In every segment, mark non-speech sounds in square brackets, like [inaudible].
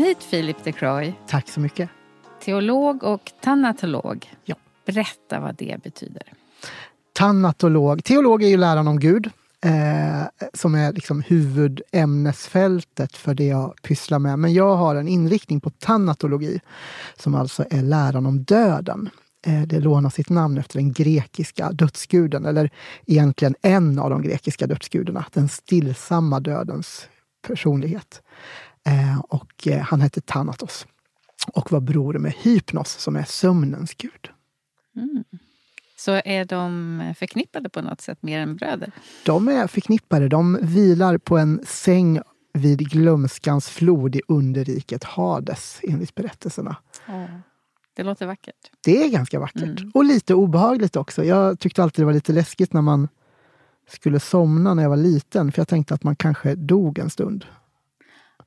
hit Filip de Croy. Tack så mycket. Teolog och tanatolog. Ja. Berätta vad det betyder. Tanatolog. Teolog är ju läran om Gud. Eh, som är liksom huvudämnesfältet för det jag pysslar med. Men jag har en inriktning på tanatologi som alltså är läran om döden. Eh, det lånar sitt namn efter den grekiska dödsguden, eller egentligen en av de grekiska dödsgudarna, den stillsamma dödens personlighet. Eh, och eh, han hette Thanatos och var bror med Hypnos som är sömnens gud. Mm. Så är de förknippade på något sätt mer än bröder? De är förknippade. De vilar på en säng vid glömskans flod i underriket Hades, enligt berättelserna. Oh. Det låter vackert. Det är ganska vackert. Mm. Och lite obehagligt också. Jag tyckte alltid det var lite läskigt när man skulle somna när jag var liten, för jag tänkte att man kanske dog en stund.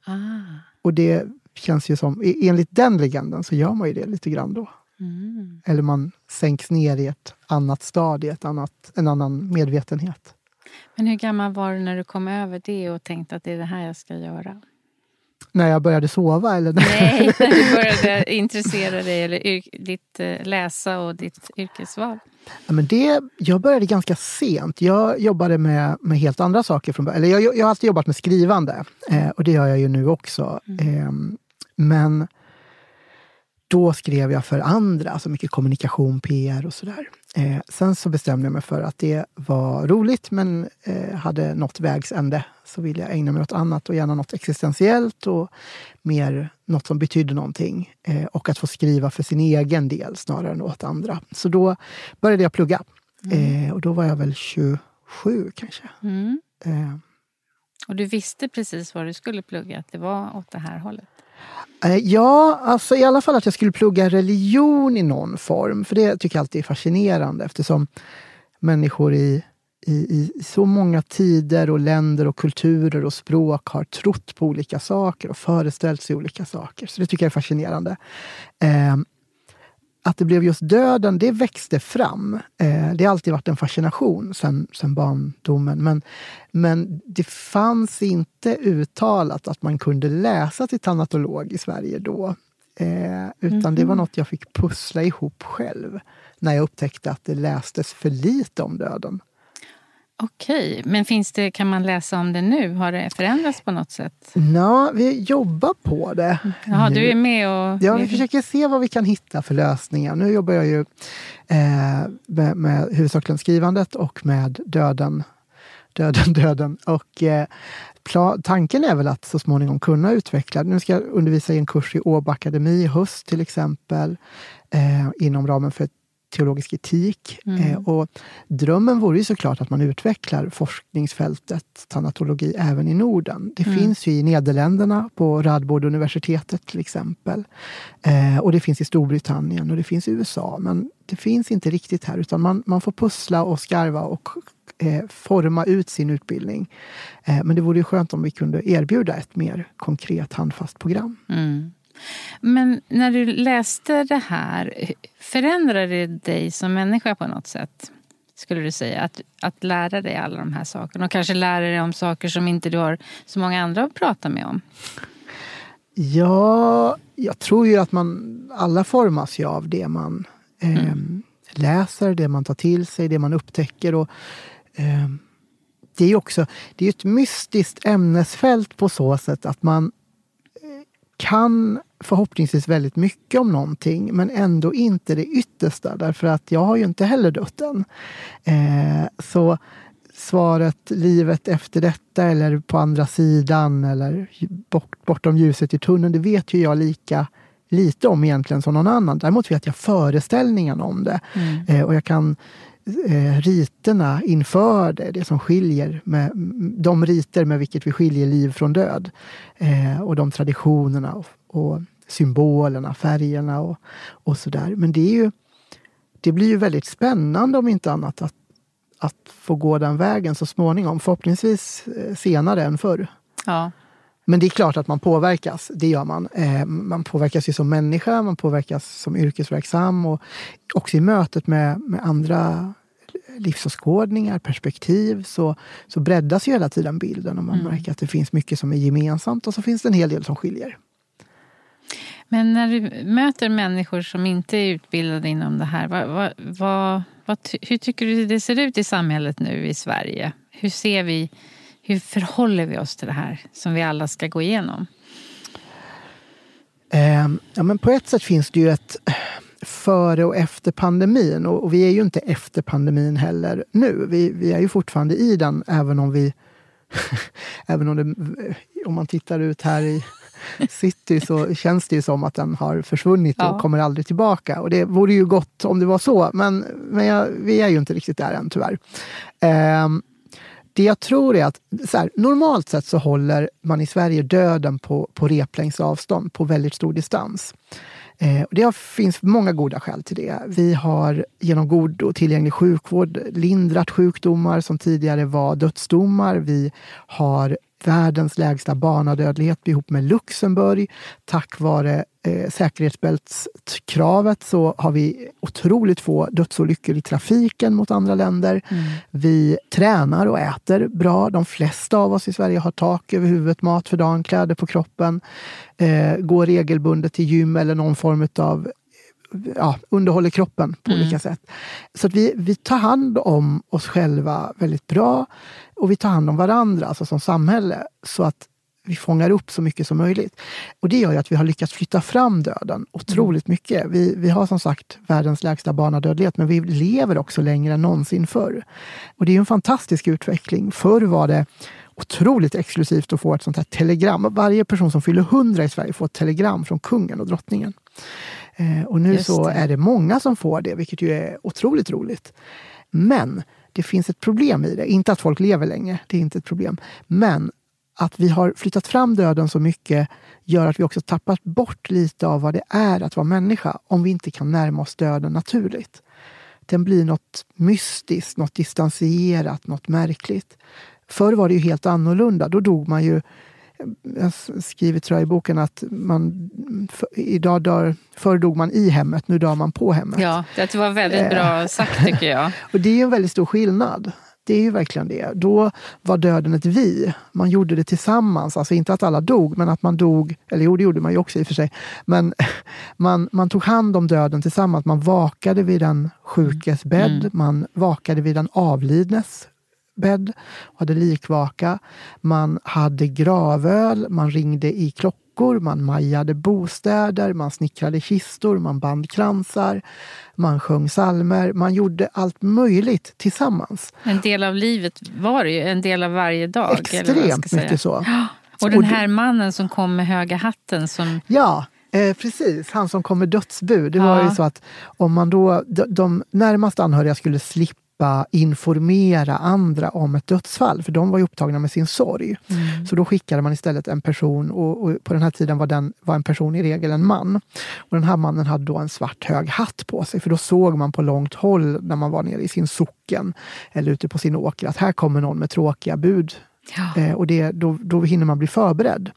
Ah. Och det känns ju som, enligt den legenden så gör man ju det lite grann då. Mm. Eller man sänks ner i ett annat stadie, ett annat, en annan medvetenhet. Men hur gammal var du när du kom över det och tänkte att det är det här jag ska göra? När jag började sova? Eller? Nej, när du [laughs] började intressera dig eller ditt eh, läsa och ditt yrkesval. Ja, men det, jag började ganska sent. Jag jobbade med, med helt andra saker från Eller jag, jag har alltid jobbat med skrivande eh, och det gör jag ju nu också. Mm. Eh, men då skrev jag för andra, alltså mycket kommunikation, PR och sådär. Eh, sen så bestämde jag mig för att det var roligt men eh, hade nått vägs ände. Så ville jag ägna mig åt annat och gärna något existentiellt och mer något som betydde någonting. Eh, och att få skriva för sin egen del snarare än åt andra. Så då började jag plugga. Mm. Eh, och då var jag väl 27 kanske. Mm. Eh. Och du visste precis vad du skulle plugga, att det var åt det här hållet? Eh, ja, alltså i alla fall att jag skulle plugga religion i någon form. För det tycker jag alltid är fascinerande eftersom människor i, i, i så många tider och länder och kulturer och språk har trott på olika saker och föreställt sig olika saker. Så det tycker jag är fascinerande. Eh, att det blev just döden, det växte fram. Eh, det har alltid varit en fascination sen, sen barndomen. Men, men det fanns inte uttalat att man kunde läsa till tanatolog i Sverige då. Eh, utan mm -hmm. det var mhm. något jag fick pussla ihop själv när jag upptäckte att det lästes för lite om döden. Okej, men finns det, kan man läsa om det nu? Har det förändrats på något sätt? Ja, vi jobbar på det. Ja, du är med och... Ja, vi försöker se vad vi kan hitta för lösningar. Nu jobbar jag ju eh, med, med huvudsakligen skrivandet och med döden. Döden, [laughs] döden. Och eh, tanken är väl att så småningom kunna utveckla. Nu ska jag undervisa i en kurs i Åbo Akademi i höst till exempel. Eh, inom ramen för ett teologisk etik. Mm. Eh, och drömmen vore ju såklart att man utvecklar forskningsfältet tanatologi även i Norden. Det mm. finns ju i Nederländerna på Radboud-universitetet till exempel. Eh, och det finns i Storbritannien och det finns i USA. Men det finns inte riktigt här utan man, man får pussla och skarva och eh, forma ut sin utbildning. Eh, men det vore ju skönt om vi kunde erbjuda ett mer konkret handfast program. Mm. Men när du läste det här, förändrade det dig som människa på något sätt? Skulle du säga? Att, att lära dig alla de här sakerna och kanske lära dig om saker som inte du har så många andra att prata med om? Ja, jag tror ju att man alla formas ju av det man eh, mm. läser, det man tar till sig, det man upptäcker. Och, eh, det är också det är ett mystiskt ämnesfält på så sätt att man kan förhoppningsvis väldigt mycket om någonting men ändå inte det yttersta därför att jag har ju inte heller dött än. Eh, så svaret livet efter detta eller på andra sidan eller bort, bortom ljuset i tunneln, det vet ju jag lika lite om egentligen som någon annan. Däremot vet jag föreställningen om det. Mm. Eh, och jag kan eh, riterna inför det, det som skiljer, med, de riter med vilket vi skiljer liv från död. Eh, och de traditionerna och, och symbolerna, färgerna och, och sådär. Men det, är ju, det blir ju väldigt spännande om inte annat att, att få gå den vägen så småningom. Förhoppningsvis eh, senare än förr. Ja. Men det är klart att man påverkas, det gör man. Eh, man påverkas ju som människa, man påverkas som yrkesverksam och också i mötet med, med andra livsåskådningar, perspektiv så, så breddas ju hela tiden bilden och man mm. märker att det finns mycket som är gemensamt och så finns det en hel del som skiljer. Men när du möter människor som inte är utbildade inom det här, vad, vad, vad, hur tycker du det ser ut i samhället nu i Sverige? Hur ser vi, hur förhåller vi oss till det här som vi alla ska gå igenom? Eh, ja, men på ett sätt finns det ju ett före och efter pandemin. Och, och vi är ju inte efter pandemin heller nu. Vi, vi är ju fortfarande i den, även om vi... [laughs] även om, det, om man tittar ut här i [laughs] city så känns det ju som att den har försvunnit och ja. kommer aldrig tillbaka. Och det vore ju gott om det var så, men, men jag, vi är ju inte riktigt där än tyvärr. Eh, det jag tror är att här, normalt sett så håller man i Sverige döden på, på replängds avstånd, på väldigt stor distans. Eh, det finns många goda skäl till det. Vi har genom god och tillgänglig sjukvård lindrat sjukdomar som tidigare var dödsdomar. Vi har världens lägsta barnadödlighet ihop med Luxemburg. Tack vare eh, säkerhetsbältskravet så har vi otroligt få dödsolyckor i trafiken mot andra länder. Mm. Vi tränar och äter bra. De flesta av oss i Sverige har tak över huvudet, mat för dagen, kläder på kroppen. Eh, går regelbundet till gym eller någon form av ja, underhåller kroppen på mm. olika sätt. Så att vi, vi tar hand om oss själva väldigt bra och vi tar hand om varandra, alltså som samhälle, så att vi fångar upp så mycket som möjligt. Och det gör ju att vi har lyckats flytta fram döden otroligt mm. mycket. Vi, vi har som sagt världens lägsta barnadödlighet, men vi lever också längre än någonsin förr. Och det är en fantastisk utveckling. Förr var det otroligt exklusivt att få ett sånt här telegram. Varje person som fyller 100 i Sverige får ett telegram från kungen och drottningen. Eh, och nu så är det många som får det, vilket ju är otroligt roligt. Men det finns ett problem i det. Inte att folk lever länge, det är inte ett problem. Men att vi har flyttat fram döden så mycket gör att vi också tappat bort lite av vad det är att vara människa om vi inte kan närma oss döden naturligt. Den blir något mystiskt, något distanserat, något märkligt. Förr var det ju helt annorlunda. Då dog man ju jag skriver tror jag i boken att man för, idag dör, förr dog man i hemmet, nu dör man på hemmet. Ja, det var väldigt bra eh, sagt tycker jag. [laughs] och det är en väldigt stor skillnad. Det är ju verkligen det. Då var döden ett vi. Man gjorde det tillsammans. Alltså inte att alla dog, men att man dog. Eller jo, det gjorde man ju också i och för sig. Men [laughs] man, man tog hand om döden tillsammans. Man vakade vid den sjukes bädd. Mm. Man vakade vid den avlidnes bädd, hade likvaka. Man hade gravöl, man ringde i klockor, man majade bostäder, man snickrade kistor, man band kransar, man sjöng salmer, man gjorde allt möjligt tillsammans. En del av livet var det ju, en del av varje dag. Extremt mycket så. Och den här mannen som kom med höga hatten som Ja, Eh, precis, han som kom med dödsbud. Det ja. var ju så att om man då, de, de närmaste anhöriga skulle slippa slippa informera andra om ett dödsfall, för de var upptagna med sin sorg. Mm. Så då skickade man istället en person, och, och, på den här tiden var, den, var en person i regel en man. Och den här mannen hade då en svart hög hatt på sig, för då såg man på långt håll när man var nere i sin socken eller ute på sin åker att här kommer någon med tråkiga bud Ja. Eh, och det, då, då hinner man bli förberedd.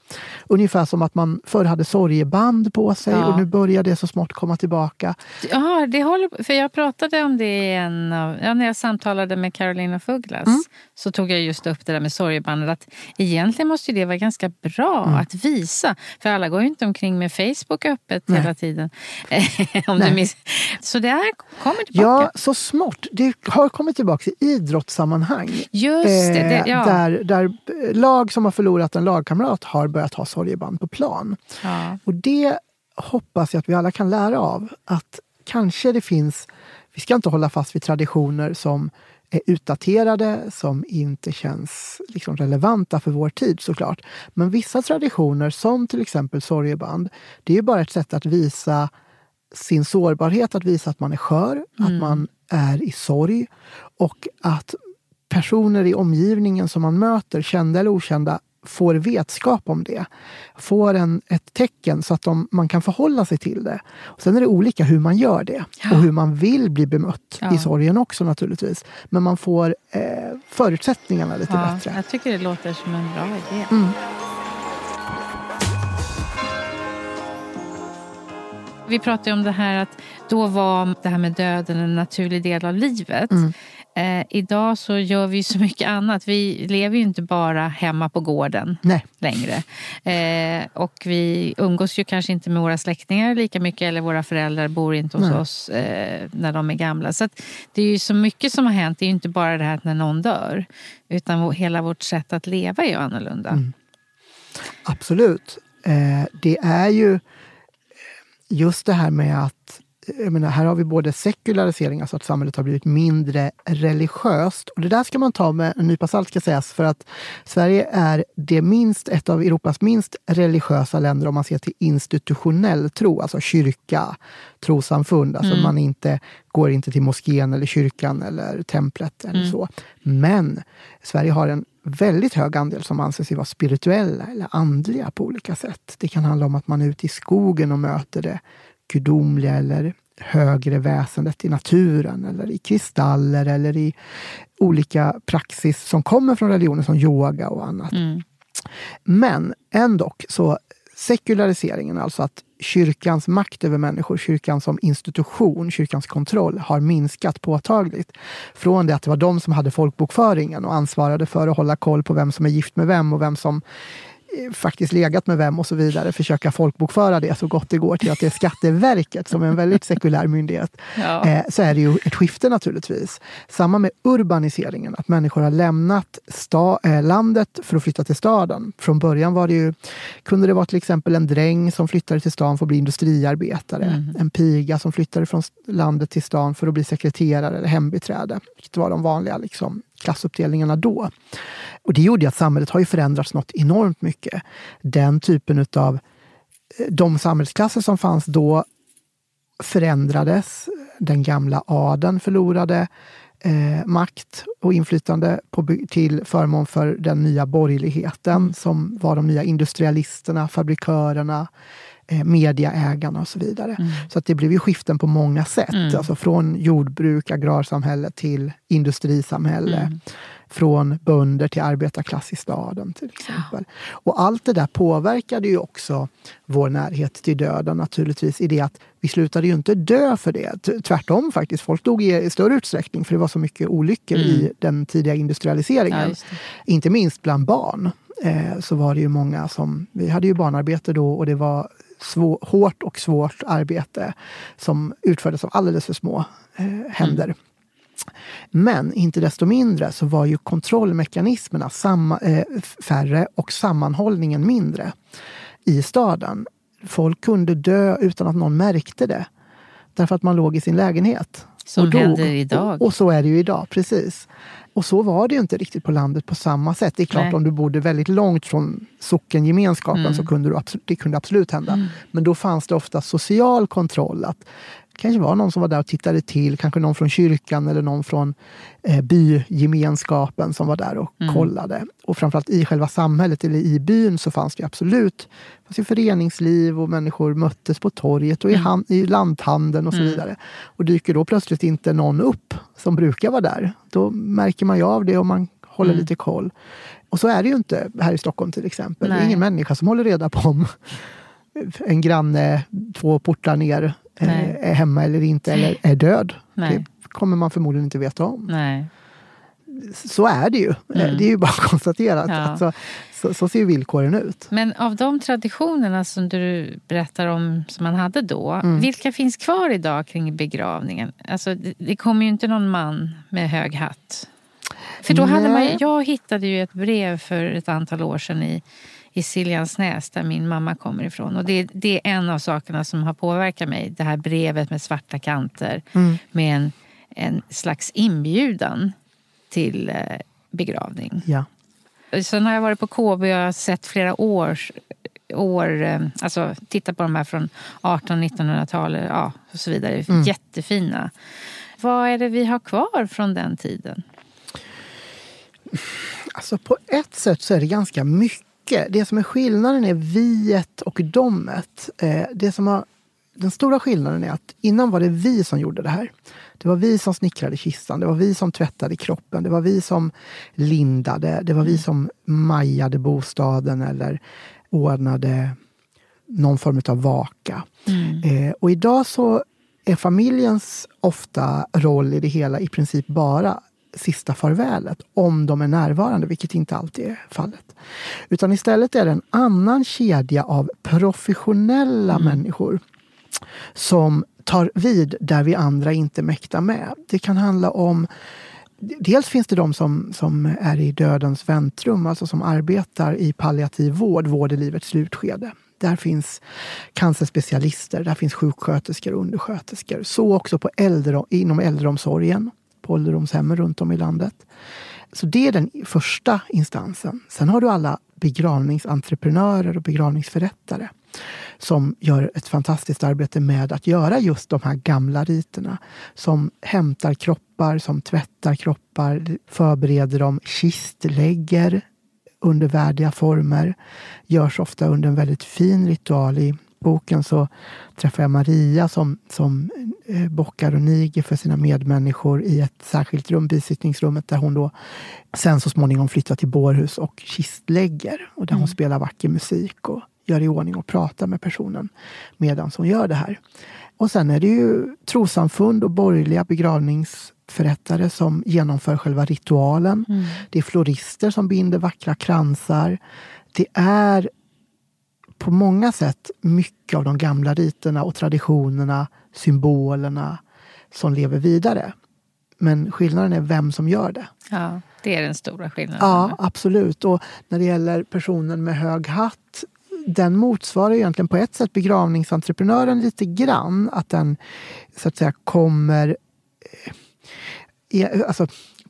Ungefär som att man förr hade sorgeband på sig ja. och nu börjar det så smått komma tillbaka. Ja, det håller, för jag pratade om det i en av, ja, när jag samtalade med Carolina Fuglas. Mm. Så tog jag just upp det där med sorgebandet. Att egentligen måste det vara ganska bra mm. att visa. För alla går ju inte omkring med Facebook öppet Nej. hela tiden. [laughs] om du miss... Så det här kommer tillbaka. Ja, så smått. Det har kommit tillbaka i idrottssammanhang. Just det, det ja. Eh, där, där där lag som har förlorat en lagkamrat har börjat ha sorgeband på plan. Ja. Och det hoppas jag att vi alla kan lära av. Att kanske det finns, vi ska inte hålla fast vid traditioner som är utdaterade, som inte känns liksom relevanta för vår tid såklart. Men vissa traditioner, som till exempel sorgeband, det är ju bara ett sätt att visa sin sårbarhet, att visa att man är skör, mm. att man är i sorg och att personer i omgivningen som man möter, kända eller okända, får vetskap om det. Får en, ett tecken så att de, man kan förhålla sig till det. Och sen är det olika hur man gör det ja. och hur man vill bli bemött ja. i sorgen också naturligtvis. Men man får eh, förutsättningarna lite ja, bättre. Jag tycker det låter som en bra idé. Mm. Vi pratade om det här att då var det här med döden en naturlig del av livet. Mm. Eh, idag så gör vi så mycket annat. Vi lever ju inte bara hemma på gården Nej. längre. Eh, och vi umgås ju kanske inte med våra släktingar lika mycket eller våra föräldrar bor inte hos Nej. oss eh, när de är gamla. Så det är ju så mycket som har hänt. Det är ju inte bara det här när någon dör. Utan hela vårt sätt att leva är ju annorlunda. Mm. Absolut. Eh, det är ju just det här med att jag menar, här har vi både sekularisering, alltså att samhället har blivit mindre religiöst. Och det där ska man ta med en nypa salt ska sägas, för att Sverige är det minst, ett av Europas minst religiösa länder om man ser till institutionell tro, alltså kyrka, trosamfund. Alltså mm. man inte, går inte till moskén eller kyrkan eller templet eller mm. så. Men Sverige har en väldigt hög andel som anser sig vara spirituella eller andliga på olika sätt. Det kan handla om att man är ute i skogen och möter det gudomliga eller högre väsendet i naturen eller i kristaller eller i olika praxis som kommer från religionen som yoga och annat. Mm. Men ändå så sekulariseringen, alltså att kyrkans makt över människor, kyrkan som institution, kyrkans kontroll har minskat påtagligt. Från det att det var de som hade folkbokföringen och ansvarade för att hålla koll på vem som är gift med vem och vem som faktiskt legat med vem och så vidare, försöka folkbokföra det så gott det går till att det är Skatteverket som är en väldigt sekulär myndighet. [laughs] Ja. Eh, så är det ju ett skifte naturligtvis. Samma med urbaniseringen, att människor har lämnat sta, eh, landet för att flytta till staden. Från början var det ju, kunde det vara till exempel en dräng som flyttade till stan för att bli industriarbetare. Mm. En piga som flyttade från landet till stan för att bli sekreterare eller hembiträde. Vilket var de vanliga liksom, klassuppdelningarna då. Och det gjorde att samhället har ju förändrats något enormt mycket. Den typen av eh, de samhällsklasser som fanns då förändrades. Den gamla adeln förlorade eh, makt och inflytande på, till förmån för den nya borgerligheten som var de nya industrialisterna, fabrikörerna, eh, mediaägarna och så vidare. Mm. Så att det blev ju skiften på många sätt. Mm. Alltså från jordbruk, agrarsamhälle till industrisamhälle. Mm. Från bönder till arbetarklass i staden till exempel. Ja. Och allt det där påverkade ju också vår närhet till döden naturligtvis i det att vi slutade ju inte dö för det. Tvärtom faktiskt. Folk dog i större utsträckning för det var så mycket olyckor i mm. den tidiga industrialiseringen. Ja, inte minst bland barn. Eh, så var det ju många som... Vi hade ju barnarbete då och det var svår, hårt och svårt arbete som utfördes av alldeles för små eh, händer. Mm. Men inte desto mindre så var ju kontrollmekanismerna samma, eh, färre och sammanhållningen mindre i staden. Folk kunde dö utan att någon märkte det. Därför att man låg i sin lägenhet. Som händer idag. Och, och, så är det ju idag, precis. Och så var det ju inte riktigt på landet på samma sätt. Det är klart, Nej. om du bodde väldigt långt från sockengemenskapen mm. så kunde du, det kunde absolut hända. Mm. Men då fanns det ofta social kontroll. Att kanske var någon som var där och tittade till, kanske någon från kyrkan eller någon från eh, bygemenskapen som var där och mm. kollade. Och framförallt i själva samhället eller i byn så fanns det absolut fanns ju föreningsliv och människor möttes på torget och i, mm. i lanthandeln och så mm. vidare. Och dyker då plötsligt inte någon upp som brukar vara där, då märker man ju av det och man håller mm. lite koll. Och så är det ju inte här i Stockholm till exempel. Nej. Det är ingen människa som håller reda på om en granne två portar ner Nej. är hemma eller inte eller är död. Nej. Det kommer man förmodligen inte veta om. Nej. Så är det ju. Mm. Det är ju bara konstaterat. Ja. Alltså, så, så ser villkoren ut. Men av de traditionerna som du berättar om som man hade då, mm. vilka finns kvar idag kring begravningen? Alltså, det, det kommer ju inte någon man med hög hatt. För då hade man, jag hittade ju ett brev för ett antal år sedan i i Siljansnäs där min mamma kommer ifrån. Och det, det, är en av sakerna som har påverkat mig. Det här brevet med svarta kanter mm. med en, en slags inbjudan till eh, begravning. Ja. Sen har jag varit på KB och jag har sett flera års, år, eh, alltså titta på de här från 1800-1900-talet ja, och så vidare. Mm. Jättefina. Vad är det vi har kvar från den tiden? Alltså på ett sätt så är det ganska mycket. Det som är skillnaden är viet och domet. Eh, det som har, den stora skillnaden är att innan var det vi som gjorde det här. Det var vi som snickrade kistan, det var vi som tvättade kroppen, det var vi som lindade, det var vi som majade bostaden eller ordnade någon form av vaka. Eh, och idag så är familjens ofta roll i det hela i princip bara sista farvälet, om de är närvarande, vilket inte alltid är fallet. Utan istället är det en annan kedja av professionella människor som tar vid där vi andra inte mäktar med. Det kan handla om Dels finns det de som, som är i dödens väntrum, alltså som arbetar i palliativ vård, vård i livets slutskede. Där finns cancerspecialister, där finns sjuksköterskor och undersköterskor. Så också på äldre, inom äldreomsorgen, på ålderdomshemmen runt om i landet. Så det är den första instansen. Sen har du alla begravningsentreprenörer och begravningsförrättare som gör ett fantastiskt arbete med att göra just de här gamla riterna. Som hämtar kroppar, som tvättar kroppar, förbereder dem, kistlägger under värdiga former. Görs ofta under en väldigt fin ritual. I boken så träffar jag Maria som, som eh, bockar och niger för sina medmänniskor i ett särskilt rum, bisittningsrummet, där hon då sen så småningom flyttar till bårhus och kistlägger. Och där hon spelar vacker musik och gör i ordning och pratar med personen medan hon gör det här. Och sen är det ju trosamfund och borgerliga begravningsförrättare som genomför själva ritualen. Det är florister som binder vackra kransar. Det är på många sätt mycket av de gamla riterna och traditionerna, symbolerna som lever vidare. Men skillnaden är vem som gör det. Ja, det är den stora skillnaden. Ja, absolut. Och när det gäller personen med hög hatt den motsvarar egentligen på ett sätt begravningsentreprenören lite grann. Att den så att säga kommer... Eh, alltså,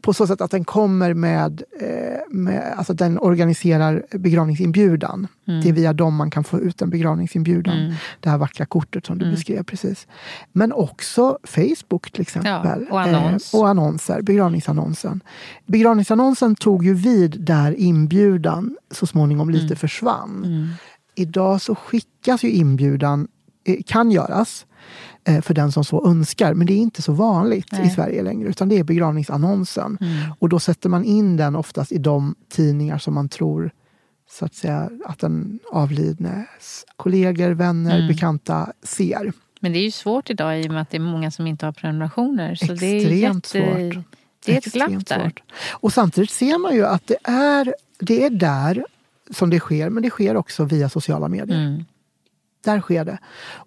på så sätt att den kommer med, eh, med alltså den organiserar begravningsinbjudan. Mm. Det är via dem man kan få ut en begravningsinbjudan. Mm. Det här vackra kortet som du mm. beskrev precis. Men också Facebook till exempel. Ja, och, annons. eh, och annonser, begravningsannonsen. Begravningsannonsen tog ju vid där inbjudan så småningom lite mm. försvann. Mm. Idag så skickas ju inbjudan, eh, kan göras, för den som så önskar. Men det är inte så vanligt Nej. i Sverige längre, utan det är begravningsannonsen. Mm. Och då sätter man in den oftast i de tidningar som man tror så att säga att den avlidnes kollegor, vänner, mm. bekanta ser. Men det är ju svårt idag i och med att det är många som inte har prenumerationer. Så Extremt det är jätte... svårt. Det är ett glapp där. Svårt. Och samtidigt ser man ju att det är, det är där som det sker, men det sker också via sociala medier. Mm. Där sker det.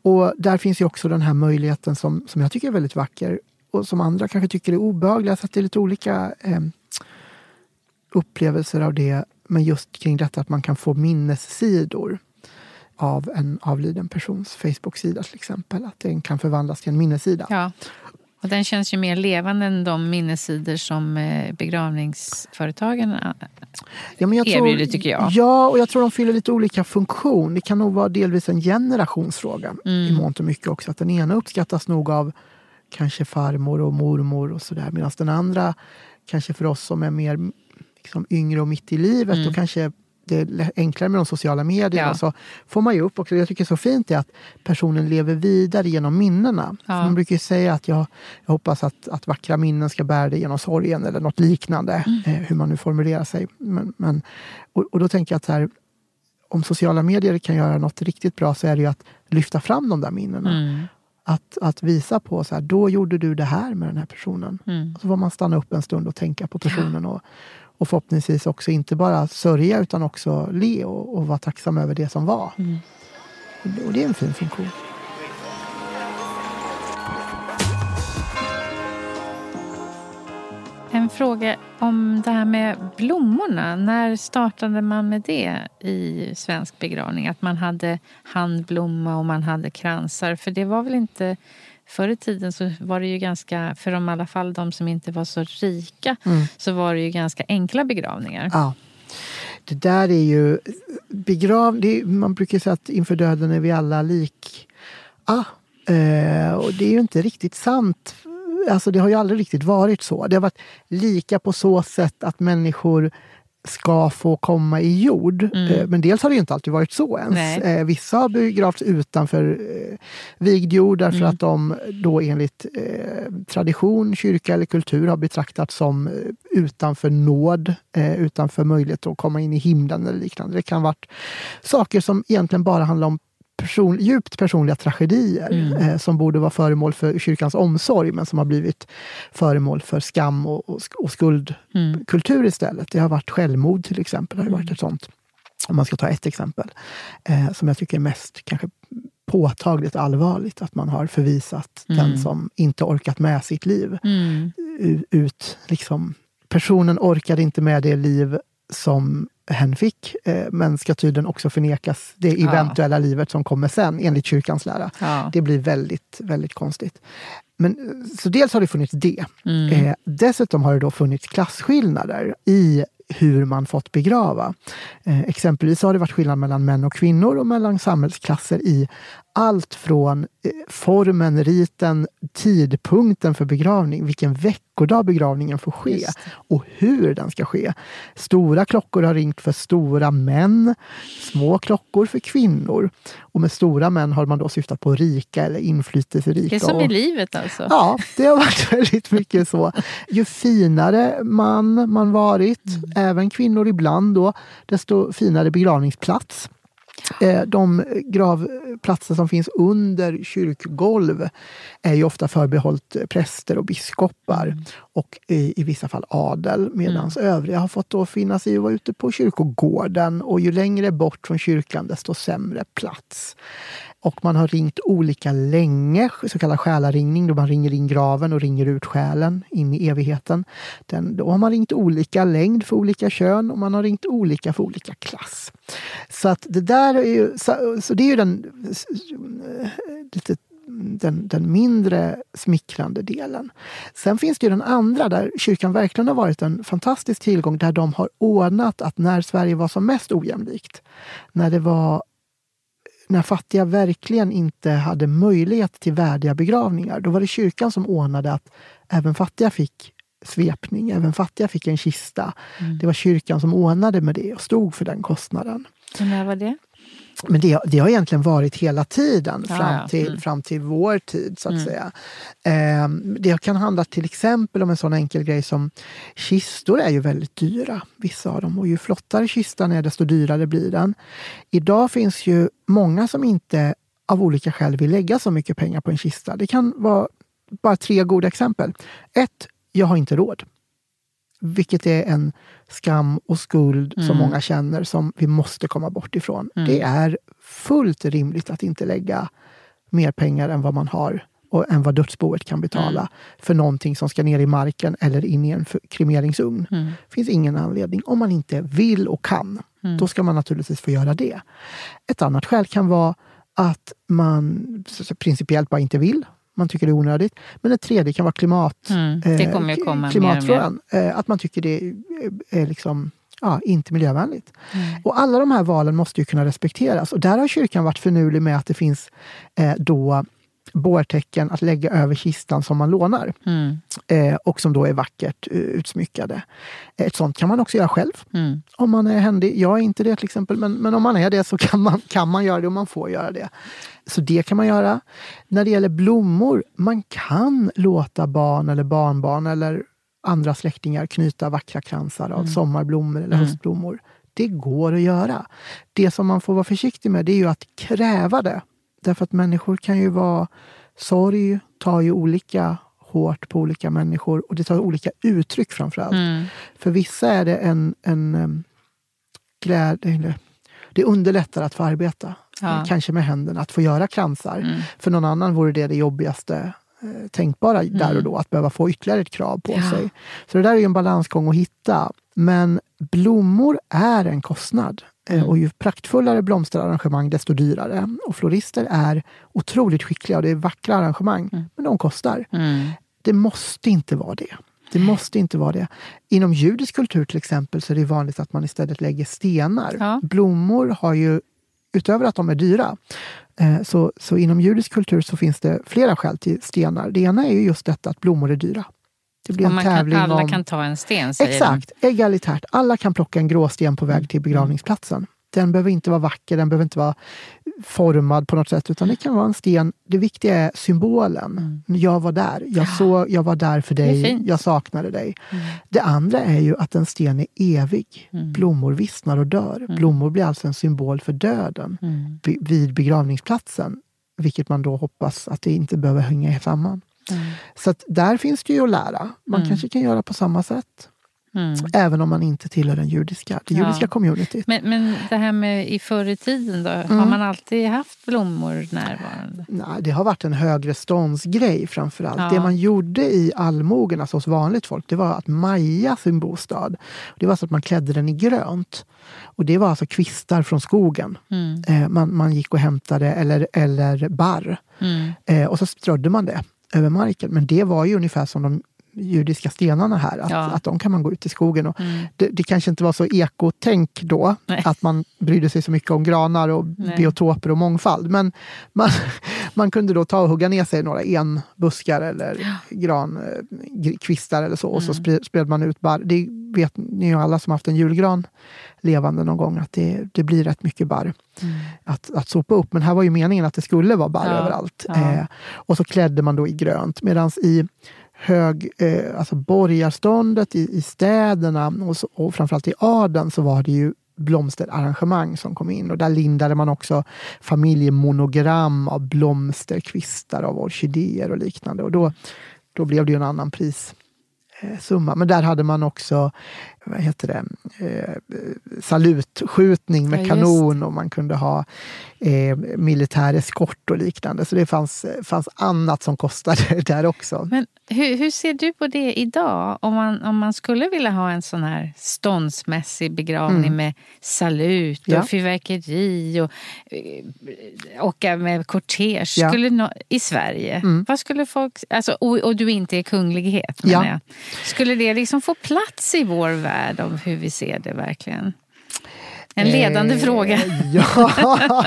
Och där finns ju också den här möjligheten som, som jag tycker är väldigt vacker och som andra kanske tycker är obehaglig. Så att det är lite olika eh, upplevelser av det. Men just kring detta att man kan få minnessidor av en avliden persons Facebook-sida till exempel. Att den kan förvandlas till en minnessida. Ja. Och den känns ju mer levande än de minnessidor som eh, begravningsföretagen eh, ja, men jag erbjuder, tror, tycker jag. Ja, och jag tror de fyller lite olika funktion. Det kan nog vara delvis en generationsfråga mm. i mångt och mycket också. Att den ena uppskattas nog av kanske farmor och mormor och sådär. Medan den andra, kanske för oss som är mer liksom, yngre och mitt i livet mm. och kanske det är enklare med de sociala medierna. Ja. Så får man ju upp också, jag tycker så fint är att personen lever vidare genom minnena. Ja. Man brukar ju säga att jag, jag hoppas att, att vackra minnen ska bära dig genom sorgen eller något liknande. Mm. Eh, hur man nu formulerar sig. Men, men och, och, då tänker jag att här, om sociala medier kan göra något riktigt bra så är det ju att lyfta fram de där minnena. Mm. Att, att visa på så här, då gjorde du det här med den här personen. Mm. så får man stanna upp en stund och tänka på personen. Och, och förhoppningsvis också inte bara sörja utan också le och, och vara tacksam över det som var. Mm. Och det är en fin funktion. En fråga om det här med blommorna. När startade man med det i svensk begravning? Att man hade handblomma och man hade kransar. För det var väl inte... Förr i tiden så var det ju ganska, för de, i alla fall de som inte var så rika, mm. så var det ju ganska enkla begravningar. Ja. Det där är ju... Begrav, är, man brukar säga att inför döden är vi alla lik. Ah, eh, och det är ju inte riktigt sant alltså det har ju aldrig riktigt varit så. Det har varit lika på så sätt att människor ska få komma i jord. Mm. Eh, men dels har det inte alltid varit så ens. Nej. Eh, vissa har begravts utanför eh, vigd jord därför mm. att de då enligt tradition, kyrka eller kultur har betraktats som utanför nåd, utanför möjlighet att komma in i himlen eller liknande. Det kan ha varit saker som egentligen bara handlar om person, djupt personliga tragedier mm. eh, som borde vara föremål för kyrkans omsorg men som har blivit föremål för skam och, och, och skuldkultur mm. istället. Det har varit självmord till exempel. har varit mm. ett sånt. Om man ska ta ett exempel eh, som jag tycker är mest kanske påtagligt allvarligt. Att man har förvisat den mm. som inte orkat med sitt liv mm. ut. Liksom, personen orkade inte med det liv som hen fick, eh, men ska tydligen också förnekas det eventuella ja. livet som kommer sen, enligt kyrkans lära. Ja. Det blir väldigt, väldigt konstigt. Men, så dels har det funnits det. Mm. Eh, dessutom har det då funnits klasskillnader i hur man fått begrava. Eh, exempelvis har det varit skillnad mellan män och kvinnor och mellan samhällsklasser i allt från eh, formen, riten, tidpunkten för begravning, vilken veckodag begravningen får ske och hur den ska ske. Stora klockor har ringt för stora män, små klockor för kvinnor. Och med stora män har man då syftat på rika eller inflytelserika. Det är som i livet alltså? Ja, det har varit [laughs] väldigt mycket så. Ju finare man man varit, mm. även kvinnor ibland då, desto finare begravningsplats. Eh, de gravplatser som finns under kyrkgolv är ju ofta förbehållt präster och biskopar mm. och i, i, vissa fall adel medan mm. övriga har fått då finna sig i att vara ute på kyrkogården och ju längre bort från kyrkan desto sämre plats. Och man har ringt olika länge, så kallad själaringning, då man ringer in graven och ringer ut själen in i evigheten. Den, då har man ringt olika längd för olika kön och man har ringt olika för olika klass. Så att det där är ju, så, så det är ju den, lite den, den, mindre smickrande delen. Sen finns det ju den andra där kyrkan verkligen har varit en fantastisk tillgång där de har ordnat att när Sverige var som mest ojämlikt, när det var när fattiga verkligen inte hade möjlighet till värdiga begravningar, då var det kyrkan som ordnade att även fattiga fick svepning, även fattiga fick en kista. Mm. Det var kyrkan som ordnade med det och stod för den kostnaden. Och när var det? Men det, det, har egentligen varit hela tiden fram, ja. Till, mm. fram till vår tid. så att mm. säga. Eh, det kan handla till exempel om en sån enkel grej som kistor är ju väldigt dyra, vissa av dem. Och ju flottare kistan är desto dyrare blir den. Idag finns ju många som inte av olika skäl vill lägga så mycket pengar på en kista. Det kan vara bara tre goda exempel. Ett, jag har inte råd. Vilket är en skam och skuld mm. som många känner som vi måste komma bort ifrån. Mm. Det är fullt rimligt att inte lägga mer pengar än vad man har och än vad dödsboet kan betala mm. för någonting som ska ner i marken eller in i en kremeringsugn. Mm. Finns ingen anledning. Om man inte vill och kan, mm. då ska man naturligtvis få göra det. Ett annat skäl kan vara att man principiellt bara inte vill man tycker det är onödigt. Men ett tredje kan vara klimat, mm, det kommer ju komma klimatfrågan. Mer mer. Att man tycker det är liksom, ja, inte miljövänligt. Mm. Och alla de här valen måste ju kunna respekteras. Och där har kyrkan varit förnulig med att det finns eh, då bårtecken att lägga över kistan som man lånar. Mm. Eh, och som då är vackert uh, utsmyckade. Ett sånt kan man också göra själv. Mm. Om man är händig. Jag är inte det till exempel, men, men om man är det så kan man, kan man göra det och man får göra det. Så det kan man göra. När det gäller blommor, man kan låta barn eller barnbarn eller andra släktingar knyta vackra kransar av mm. sommarblommor eller mm. höstblommor. Det går att göra. Det som man får vara försiktig med det är ju att kräva det. Därför att människor kan ju vara... Sorg tar ju olika hårt på olika människor och det tar olika uttryck framför allt. Mm. För vissa är det en, en um, glädje... Det underlättar att få arbeta. Ja. Kanske med händerna, att få göra kransar. Mm. För någon annan vore det det jobbigaste eh, tänkbara mm. där och då, att behöva få ytterligare ett krav på ja. sig. Så det där är ju en balansgång att hitta. Men blommor är en kostnad. Eh, mm. Och ju praktfullare blomsterarrangemang, desto dyrare. Och florister är otroligt skickliga och det är vackra arrangemang, mm. men de kostar. Mm. Det måste inte vara det. Det måste inte vara det. Inom judisk kultur till exempel så är det vanligt att man istället lägger stenar. Ja. Blommor har ju, utöver att de är dyra, eh, så, så inom judisk kultur så finns det flera skäl till stenar. Det ena är ju just detta att blommor är dyra. Det blir en tävling kan, alla om... kan ta en sten, säger Exakt, de. egalitärt. Alla kan plocka en gråsten på väg till mm. begravningsplatsen. Den behöver inte vara vacker, den behöver inte vara formad på något sätt, utan det kan vara en sten. Det viktiga är symbolen. Mm. Jag var där, jag, såg, jag var där för dig, jag saknade dig. Mm. Det andra är ju att en sten är evig. Mm. Blommor vissnar och dör. Mm. Blommor blir alltså en symbol för döden mm. vid begravningsplatsen. Vilket man då hoppas att det inte behöver hänga samman. Mm. Så där finns det ju att lära. Man kanske kan göra på samma sätt. Mm. Även om man inte tillhör den judiska, det judiska ja. communityt. Men, men det här med i förr i tiden då? Mm. Har man alltid haft blommor närvarande? Nej, det har varit en högre ståndsgrej framförallt. Ja. Det man gjorde i allmogen, alltså hos vanligt folk, det var att maja sin bostad. Det var så att man klädde den i grönt. Och det var alltså kvistar från skogen. Mm. Eh, man, man gick och hämtade, eller, eller barr. Mm. Eh, och så strödde man det över marken. Men det var ju ungefär som de judiska stenarna här. Att, ja. att de kan man gå ut i skogen. Och mm. det, det, kanske inte var så ekotänk då, Nej. att man brydde sig så mycket om granar och Nej. biotoper och mångfald. Men man, [laughs] man kunde då ta och hugga ner sig några enbuskar eller ja. grankvistar eller så och mm. så spred, spred man ut barr. Det vet ni ju alla som haft en julgran levande någon gång att det, det blir rätt mycket barr mm. att, att sopa upp. Men här var ju meningen att det skulle vara barr ja. överallt. Eh, och så klädde man då i grönt. Medan i hög, eh, alltså borgarståndet i, i städerna och, så, och framförallt i adeln så var det ju blomsterarrangemang som kom in och där lindade man också familjemonogram av blomsterkvistar av orkidéer och liknande och då, då blev det ju en annan prissumma. Men där hade man också vad heter det, eh, salutskjutning med ja, kanon och man kunde ha eh, militär eskort och liknande. Så det fanns, fanns annat som kostade [laughs] där också. Men hur, hur ser du på det idag? Om man, om man skulle vilja ha en sån här ståndsmässig begravning mm. med salut och ja. fyrverkeri och eh, åka med kortege ja. no, i Sverige. Mm. Vad skulle folk, alltså, och, och, du inte är kunglighet menar ja. jag. Skulle det liksom få plats i vår värld? om hur vi ser det verkligen? En ledande eh, fråga. [laughs] Ja.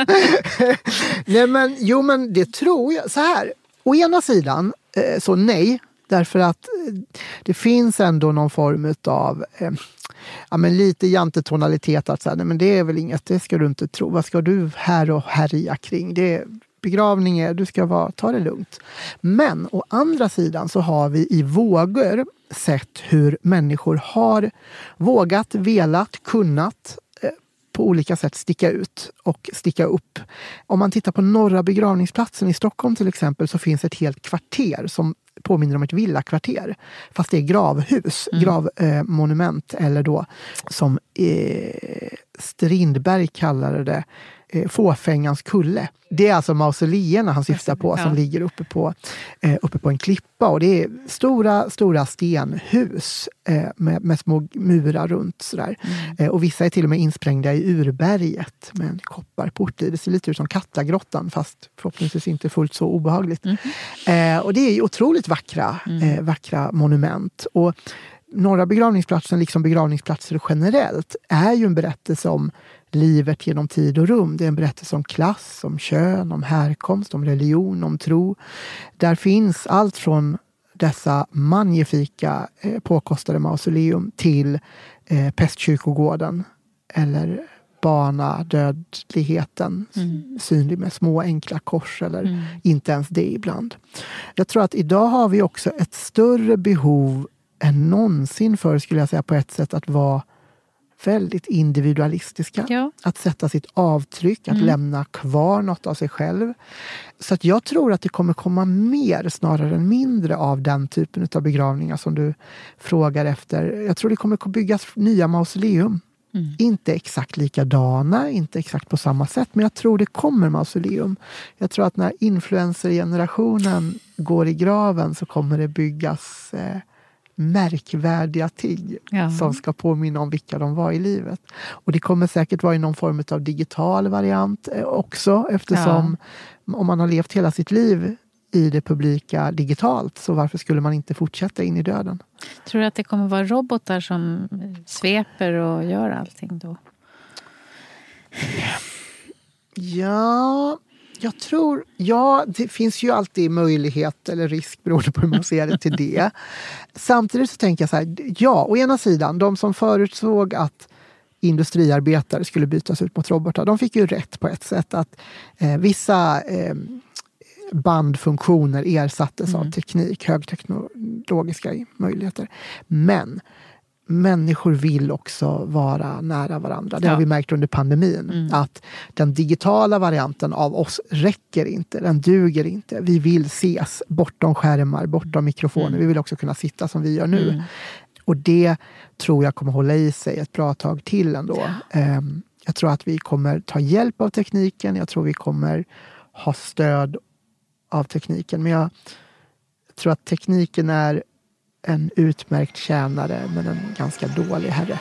nej, men, jo, men det tror jag. Så här, å ena sidan, eh, så nej. Därför att eh, det finns ändå någon form av eh, ja, men lite jantetonalitet. Att säga, nej, men det är väl inget, det ska du inte tro. Vad ska du här och härja kring? Det, begravning är, du ska vara, ta det lugnt. Men å andra sidan så har vi i vågor sett hur människor har vågat, velat, kunnat eh, på olika sätt sticka ut och sticka upp. Om man tittar på Norra begravningsplatsen i Stockholm till exempel så finns ett helt kvarter som påminner om ett villakvarter. Fast det är gravhus, mm. gravmonument eller då som eh, Strindberg kallade det eh, fåfängans kulle. Det är alltså mausoleerna han syftar på ja. som ligger uppe på, eh, uppe på en klippa. Och det är stora, stora stenhus eh, med, med, små murar runt. Sådär. Mm. Eh, och vissa är till och med insprängda i urberget med en kopparport i. Det ser lite ut som Kattagrottan fast förhoppningsvis inte fullt så obehagligt. Mm. och det är otroligt vackra, mm. Eh, vackra monument. Och Norra begravningsplatsen, liksom begravningsplatser generellt, är ju en berättelse om livet genom tid och rum. Det är en berättelse om klass, om kön, om härkomst, om religion, om tro. Där finns allt från dessa magnifika eh, påkostade mausoleum till eh, pestkyrkogården eller barnadödligheten mm. synlig med små enkla kors eller mm. inte ens det ibland. Jag tror att idag har vi också ett större behov än någonsin förr skulle jag säga på ett sätt att vara väldigt individualistiska. Ja. Att sätta sitt avtryck, att mm. lämna kvar något av sig själv. Så att jag tror att det kommer komma mer snarare än mindre av den typen av begravningar som du frågar efter. Jag tror det kommer byggas nya mausoleum. Mm. Inte exakt likadana, inte exakt på samma sätt, men jag tror det kommer mausoleum. Jag tror att när influencergenerationen går i graven så kommer det byggas eh, märkvärdiga ting Ja. som ska påminna om vilka de var i livet. Och det kommer säkert vara i någon form av digital variant eh, också eftersom om man har levt hela sitt liv i det publika digitalt så varför skulle man inte fortsätta in i döden? Tror du att det kommer vara robotar som sveper och gör allting då? Ja, jag tror... Ja, det finns ju alltid möjlighet eller risk beroende på hur man ser det till det. [laughs] Samtidigt så tänker jag så här, ja, å ena sidan, de som förutsåg att industriarbetare skulle bytas ut mot robotar, de fick ju rätt på ett sätt att eh, vissa eh, bandfunktioner ersattes av teknik, högteknologiska möjligheter. Men människor vill också vara nära varandra. Det Ja. har vi märkt under pandemin. Mm. Att den digitala varianten av oss räcker inte. Den duger inte. Vi vill ses bortom skärmar, bortom mikrofoner. Mm. Vi vill också kunna sitta som vi gör nu. Mm. Och det tror jag kommer hålla i sig ett bra tag till ändå. Ehm, Jag tror att vi kommer ta hjälp av tekniken. Jag tror vi kommer ha stöd av tekniken. Men jag tror att tekniken är en utmärkt tjänare men en ganska dålig herre.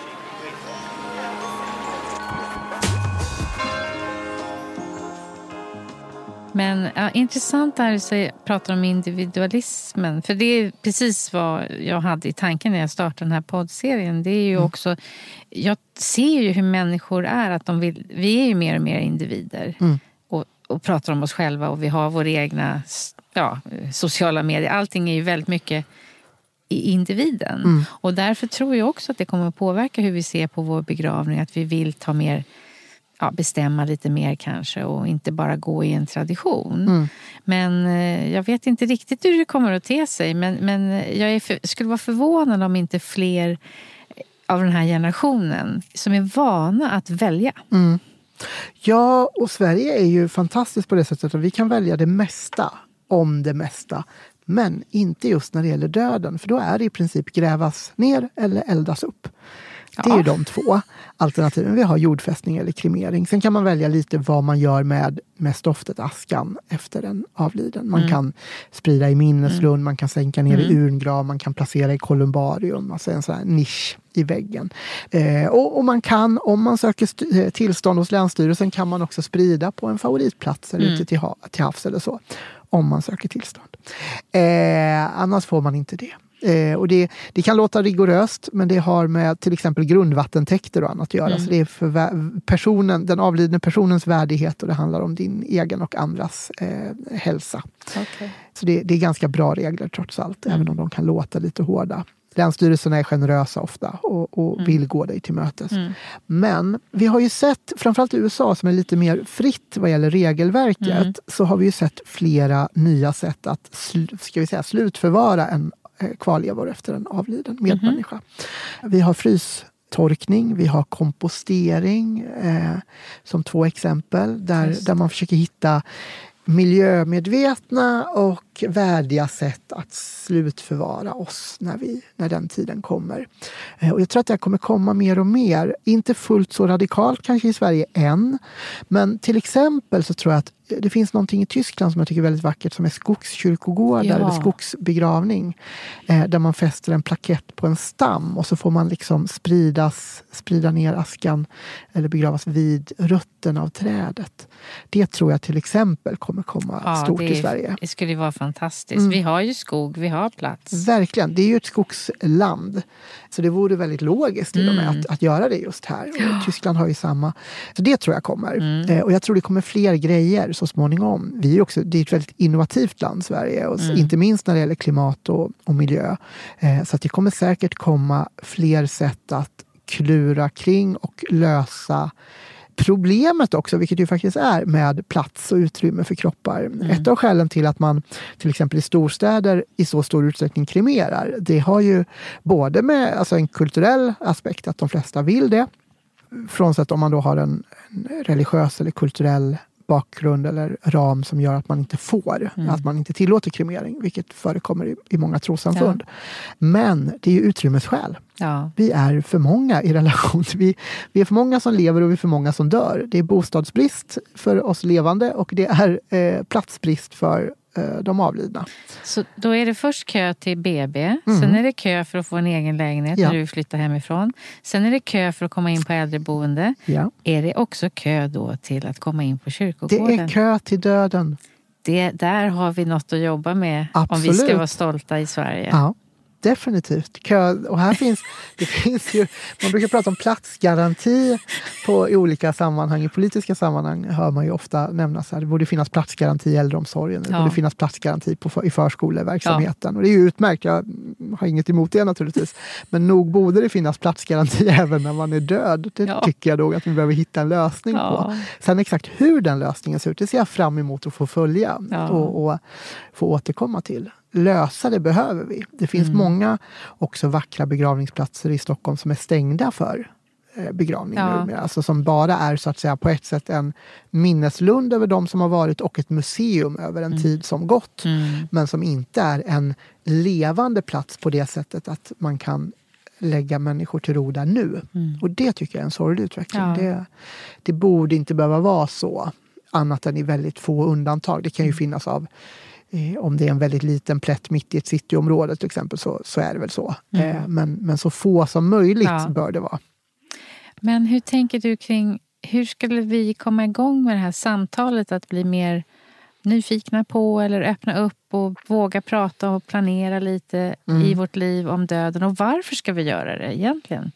Men ja, intressant här att du pratar om individualismen. För det är precis vad jag hade i tanken när jag startade den här poddserien. Det är ju också, jag ser ju hur människor är. Att de vill, vi är ju mer och mer individer. Mm. Och, och pratar om oss själva och vi har våra egna ja, sociala medier. Allting är ju väldigt mycket i individen. Mm. Och därför tror jag också att det kommer att påverka hur vi ser på vår begravning. Att vi vill ta mer ja, bestämma lite mer kanske och inte bara gå i en tradition. Mm. Men eh, jag vet inte riktigt hur det kommer att te sig. Men, men jag är för, skulle vara förvånad om inte fler av den här generationen som är vana att välja. Mm. Ja, och Sverige är ju fantastiskt på det sättet att vi kan välja det mesta om det mesta. Men inte just när det gäller döden, för då är det i princip grävas ner eller eldas upp. Det är ju Ja. de två alternativen. Vi har jordfästning eller kremering. Sen kan man välja lite vad man gör med, med stoftet, askan, efter en avliden. Man kan sprida i minneslund, man kan sänka ner i urngrav, man kan placera i kolumbarium, alltså en sån här nisch i väggen. Eh, och, och man kan, om man söker eh, tillstånd hos Länsstyrelsen, kan man också sprida på en favoritplats eller ute till, ha- till havs eller så. Om man söker tillstånd. Eh, annars får man inte det. Eh, och det, det kan låta rigoröst, men det har med till exempel grundvattentäkter och annat att göra. Så det är för personen, den avlidne personens värdighet och det handlar om din egen och andras eh, hälsa. Så det, det är ganska bra regler trots allt, även om de kan låta lite hårda. Länsstyrelserna är generösa ofta och, och vill gå dig till mötes. Men vi har ju sett, framförallt i USA som är lite mer fritt vad gäller regelverket, så har vi ju sett flera nya sätt att sl- ska vi säga, slutförvara en eh, kvarlevor efter en avliden medmänniska. Vi har frystorkning, vi har kompostering eh, som två exempel där, Just. där man försöker hitta miljömedvetna och värdiga sätt att slutförvara oss när, vi, när den tiden kommer. Eh, Och jag tror att det kommer komma mer och mer. Inte fullt så radikalt kanske i Sverige än. Men till exempel så tror jag att det finns någonting i Tyskland som jag tycker är väldigt vackert som är skogskyrkogårdar Ja. eller skogsbegravning. Eh, där man fäster en plakett på en stam och så får man liksom spridas, sprida ner askan eller begravas vid rötterna av trädet. Det tror jag till exempel kommer komma stort det, i Sverige. det skulle vara fantastiskt. Mm. Vi har ju skog, vi har plats. Verkligen, det är ju ett skogsland. Så det vore väldigt logiskt till och med Mm. att, att göra det just här. Och Tyskland har ju samma. Så det tror jag kommer. Mm. Eh, och jag tror det kommer fler grejer så småningom. Vi är också, det är ett väldigt innovativt land, Sverige. Och Mm. Inte minst när det gäller klimat och, och miljö. Eh, så att det kommer säkert komma fler sätt att klura kring och lösa problemet också, vilket ju faktiskt är med plats och utrymme för kroppar. Ett av skälen till att man till exempel i storstäder i så stor utsträckning kremerar, det har ju både med alltså en kulturell aspekt, att de flesta vill det, frånsett om man då har en, en religiös eller kulturell bakgrund eller ram som gör att man inte får, att man inte tillåter kremering, vilket förekommer i, i många trossamfund. Men det är ju utrymmesskäl. Ja. Vi är för många i relation. Vi, vi är för många som lever och vi är för många som dör. Det är bostadsbrist för oss levande och det är eh, platsbrist för eh, de avlidna. Så då är det först kö till BB, Mm. sen är det kö för att få en egen lägenhet Ja. när du flyttar hemifrån. Sen är det kö för att komma in på äldreboende. Ja. Är det också kö då till att komma in på Det kyrkogården? är kö till döden. Det, där har vi något att jobba med om vi ska Absolut. vara stolta i Sverige. Ja, definitivt. Kö, och här finns, [laughs] det finns ju, man brukar prata om platsgaranti på, i olika sammanhang. I politiska sammanhang hör man ju ofta nämnas att det borde finnas platsgaranti i äldreomsorgen. Det Ja. borde finnas platsgaranti på, i förskoleverksamheten. Och det är ju utmärkt, jag har inget emot det naturligtvis. Men nog borde det finnas platsgaranti [laughs] även när man är död. Det Ja. tycker jag nog att vi behöver hitta en lösning på. Ja. Sen exakt hur den lösningen ser ut, det ser jag fram emot att få följa Ja. och, och få återkomma till. Lösa det behöver vi. Det finns Mm. många också vackra begravningsplatser i Stockholm som är stängda för eh, begravning Ja. numera. Alltså som bara är så att säga på ett sätt en minneslund över de som har varit och ett museum över en tid som gått. Mm. Men som inte är en levande plats på det sättet att man kan lägga människor till ro där nu. Mm. Och det tycker jag är en sorglig utveckling. Ja. Det, det borde inte behöva vara så, annat än i väldigt få undantag. Det kan Mm. ju finnas av om det är en väldigt liten plätt mitt i ett cityområde till exempel så, så är det väl så. Mm. Eh, men, men så få som möjligt Ja. bör det vara. Men hur tänker du kring hur skulle vi komma igång med det här samtalet att bli mer nyfikna på eller öppna upp och våga prata och planera lite Mm. i vårt liv om döden och varför ska vi göra det egentligen?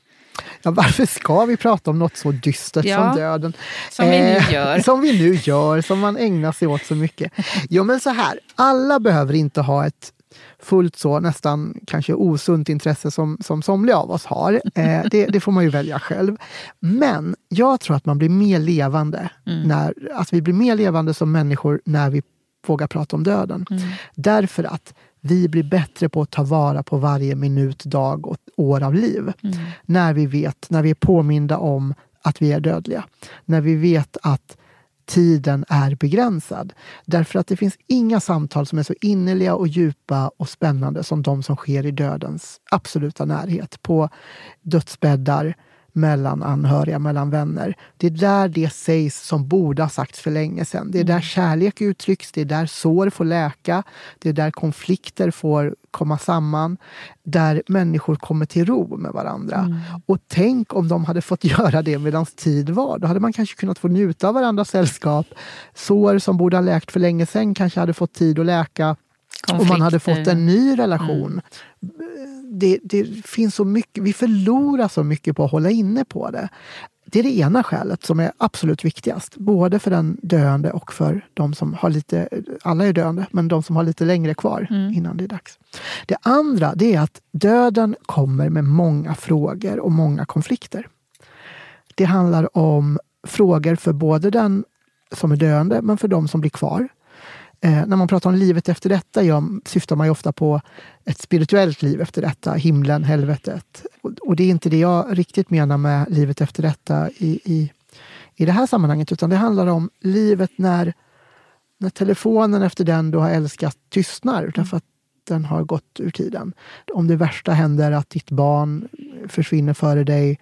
Ja, varför ska vi prata om något så dystert Ja, som döden? Som vi Eh, nu gör. [laughs] Som vi nu gör, som man ägnar sig åt så mycket. Jo men så här, alla behöver inte ha ett fullt så nästan kanske osunt intresse som, som somliga av oss har. Eh, [laughs] det, det får man ju välja själv. Men jag tror att man blir mer levande, Mm. när, att vi blir mer levande som människor när vi vågar prata om döden. Mm. Därför att vi blir bättre på att ta vara på varje minut, dag och år av liv. Mm. När vi vet, när vi är påminda om att vi är dödliga. När vi vet att tiden är begränsad. Därför att det finns inga samtal som är så innerliga och djupa och spännande som de som sker i dödens absoluta närhet. På dödsbäddar, mellan anhöriga, mellan vänner. Det är där det sägs som borde ha sagts för länge sedan. Det är där kärlek uttrycks, det är där sår får läka, det är där konflikter får komma samman, där människor kommer till ro med varandra. Och tänk om de hade fått [laughs] göra det medan tid var. Då hade man kanske kunnat få njuta av varandras sällskap. Sår som borde ha läkt för länge sedan kanske hade fått tid att läka. Och man hade fått en ny relation. Det, det finns så mycket, vi förlorar så mycket på att hålla inne på det. Det är det ena skälet som är absolut viktigast. Både för den döende och för de som har lite, alla är döende, men de som har lite längre kvar innan det är dags. Det andra det är att döden kommer med många frågor och många konflikter. Det handlar om frågor för både den som är döende, men för de som blir kvar. Eh, när man pratar om livet efter detta ja, syftar man ju ofta på ett spirituellt liv efter detta, himlen, helvetet. Och, och det är inte det jag riktigt menar med livet efter detta i, i, i det här sammanhanget, utan det handlar om livet när, när telefonen efter den du har älskat tystnar, därför att den har gått ur tiden. Om det värsta händer, att ditt barn försvinner före dig,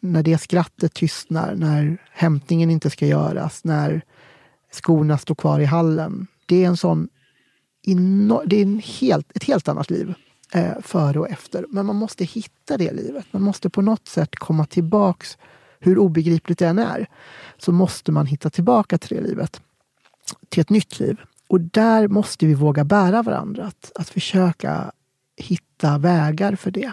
när det skrattet tystnar, när hämtningen inte ska göras, när skorna står kvar i hallen. Det är en sån det är en helt, ett helt annat liv eh, före och efter. Men man måste hitta det livet. Man måste på något sätt komma tillbaks, hur obegripligt det än är, så måste man hitta tillbaka till det livet. Till ett nytt liv. Och där måste vi våga bära varandra. Att, att försöka hitta vägar för det.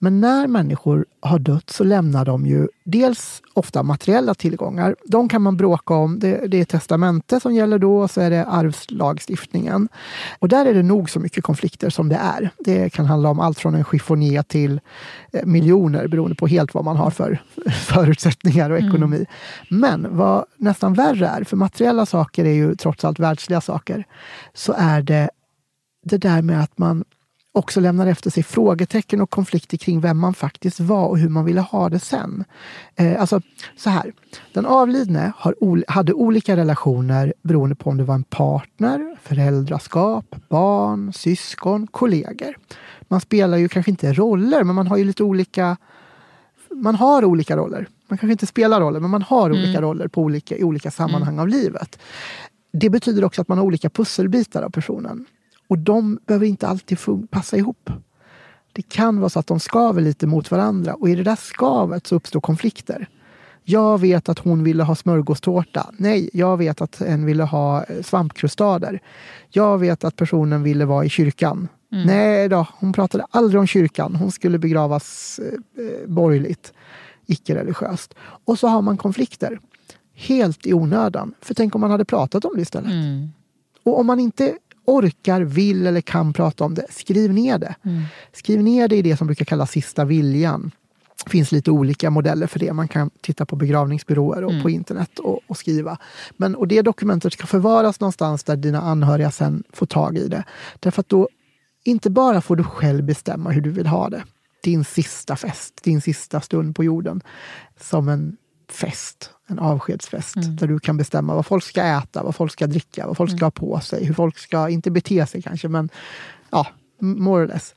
Men när människor har dött så lämnar de ju dels ofta materiella tillgångar. De kan man bråka om. Det, det är testamente som gäller då och så är det arvslagstiftningen. Och där är det nog så mycket konflikter som det är. Det kan handla om allt från en chiffonier till eh, miljoner beroende på helt vad man har för [laughs] förutsättningar och ekonomi. Men vad nästan värre är, för materiella saker är ju trots allt världsliga saker, så är det det där med att man också lämnar efter sig frågetecken och konflikter kring vem man faktiskt var och hur man ville ha det sen. Eh, alltså, så här. Den avlidne ol- hade olika relationer beroende på om det var en partner, föräldraskap, barn, syskon, kollegor. Man spelar ju kanske inte roller, men man har ju lite olika man har olika roller. Man kanske inte spelar roller, men man har olika roller på olika, i olika sammanhang av livet. Det betyder också att man har olika pusselbitar av personen. Och de behöver inte alltid passa ihop. Det kan vara så att de skaver lite mot varandra och i det där skavet så uppstår konflikter. Jag vet att hon ville ha smörgåstårta. Nej, jag vet att en ville ha eh, svampkrustader. Jag vet att personen ville vara i kyrkan. Mm. Nej då, hon pratade aldrig om kyrkan. Hon skulle begravas eh, eh borgerligt, icke-religiöst. Och så har man konflikter. Helt i onödan. För tänk om man hade pratat om det istället. Mm. Och om man inte orkar, vill eller kan prata om det, skriv ner det. Mm. Skriv ner det i det som brukar kallas sista viljan. Det finns lite olika modeller för det. Man kan titta på begravningsbyråer och mm. på internet och, och, skriva. Men, och det dokumentet ska förvaras någonstans där dina anhöriga sen får tag i det. Därför att då inte bara får du själv bestämma hur du vill ha det. Din sista fest, din sista stund på jorden. Som en fest, en avskedsfest. Mm. Där du kan bestämma vad folk ska äta, vad folk ska dricka, vad folk ska ha på sig, hur folk ska, inte bete sig kanske, men ja, more or less.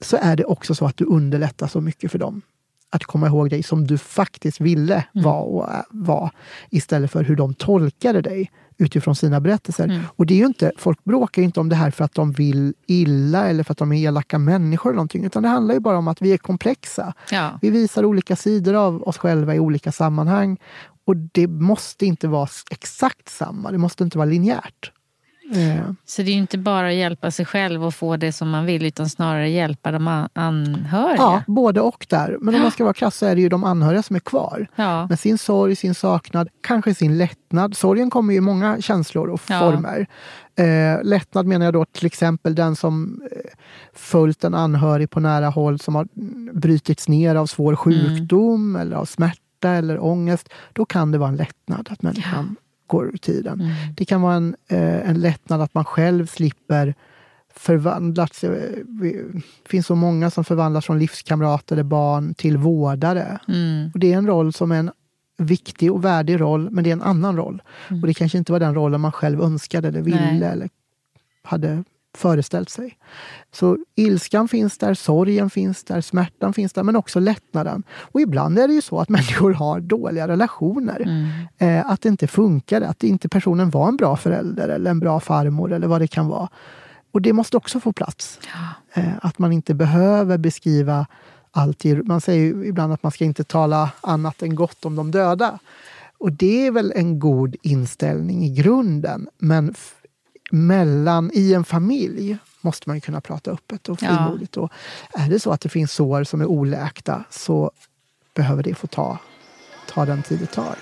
Så är det också så att du underlättar så mycket för dem att komma ihåg dig som du faktiskt ville mm. vara och var istället för hur de tolkade dig utifrån sina berättelser. Mm. Och det är inte, folk bråkar inte om det här för att de vill illa eller för att de är elaka människor eller någonting, utan det handlar ju bara om att vi är komplexa. Ja. Vi visar olika sidor av oss själva i olika sammanhang. Och det måste inte vara exakt samma, det måste inte vara linjärt. Mm. Så det är inte bara att hjälpa sig själv och få det som man vill utan snarare hjälpa de anhöriga? Ja, både och där. Men om man ska vara krass så är det ju de anhöriga som är kvar. Ja. Med sin sorg, sin saknad, kanske sin lättnad. Sorgen kommer ju i många känslor och ja. former. Eh, lättnad menar jag då till exempel den som eh, följt en anhörig på nära håll som har brutits ner av svår sjukdom mm. eller av smärta eller ångest. Då kan det vara en lättnad att människan ur tiden. Mm. Det kan vara en, eh, en lättnad att man själv slipper förvandlas. Det finns så många som förvandlas från livskamrat eller barn till vårdare. Mm. Och det är en roll som är en viktig och värdig roll, men det är en annan roll. Mm. Och det kanske inte var den rollen man själv önskade eller ville Nej. eller hade föreställt sig. Så ilskan finns där, sorgen finns där, smärtan finns där, men också lättnaden. Och ibland är det ju så att [laughs] människor har dåliga relationer. Mm. Eh, att det inte funkar, att inte personen var en bra förälder eller en bra farmor eller vad det kan vara. Och det måste också få plats. Ja. Eh, att man inte behöver beskriva allt. Man säger ju ibland att man ska inte tala annat än gott om de döda. Och det är väl en god inställning i grunden. Men mellan, i en familj måste man kunna prata öppet och frimodigt. Ja. Och är det så att det finns sår som är oläkta så behöver det få ta, ta den tid det tar.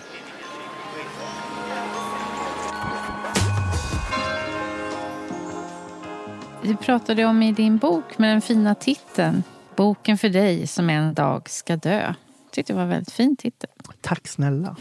Du pratade om i din bok med den fina titeln Boken för dig som en dag ska dö. Jag tyckte det var en väldigt fin titel. Tack snälla.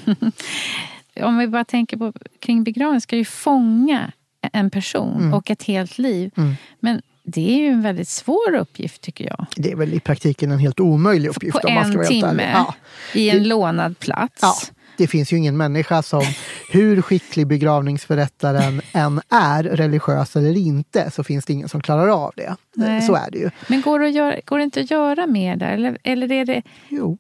[laughs] om vi bara tänker på kring begravning ska ju fånga en person mm. och ett helt liv. Mm. Men det är ju en väldigt svår uppgift tycker jag. Det är väl i praktiken en helt omöjlig uppgift. På en timme, ja. i en det, lånad plats. Ja. Det finns ju ingen människa som, [laughs] hur skicklig begravningsförrättaren än är, religiös eller inte, så finns det ingen som klarar av det. Nej. Så är det ju. Men går det, göra, går det inte att göra mer där? Eller, eller är det... Jo.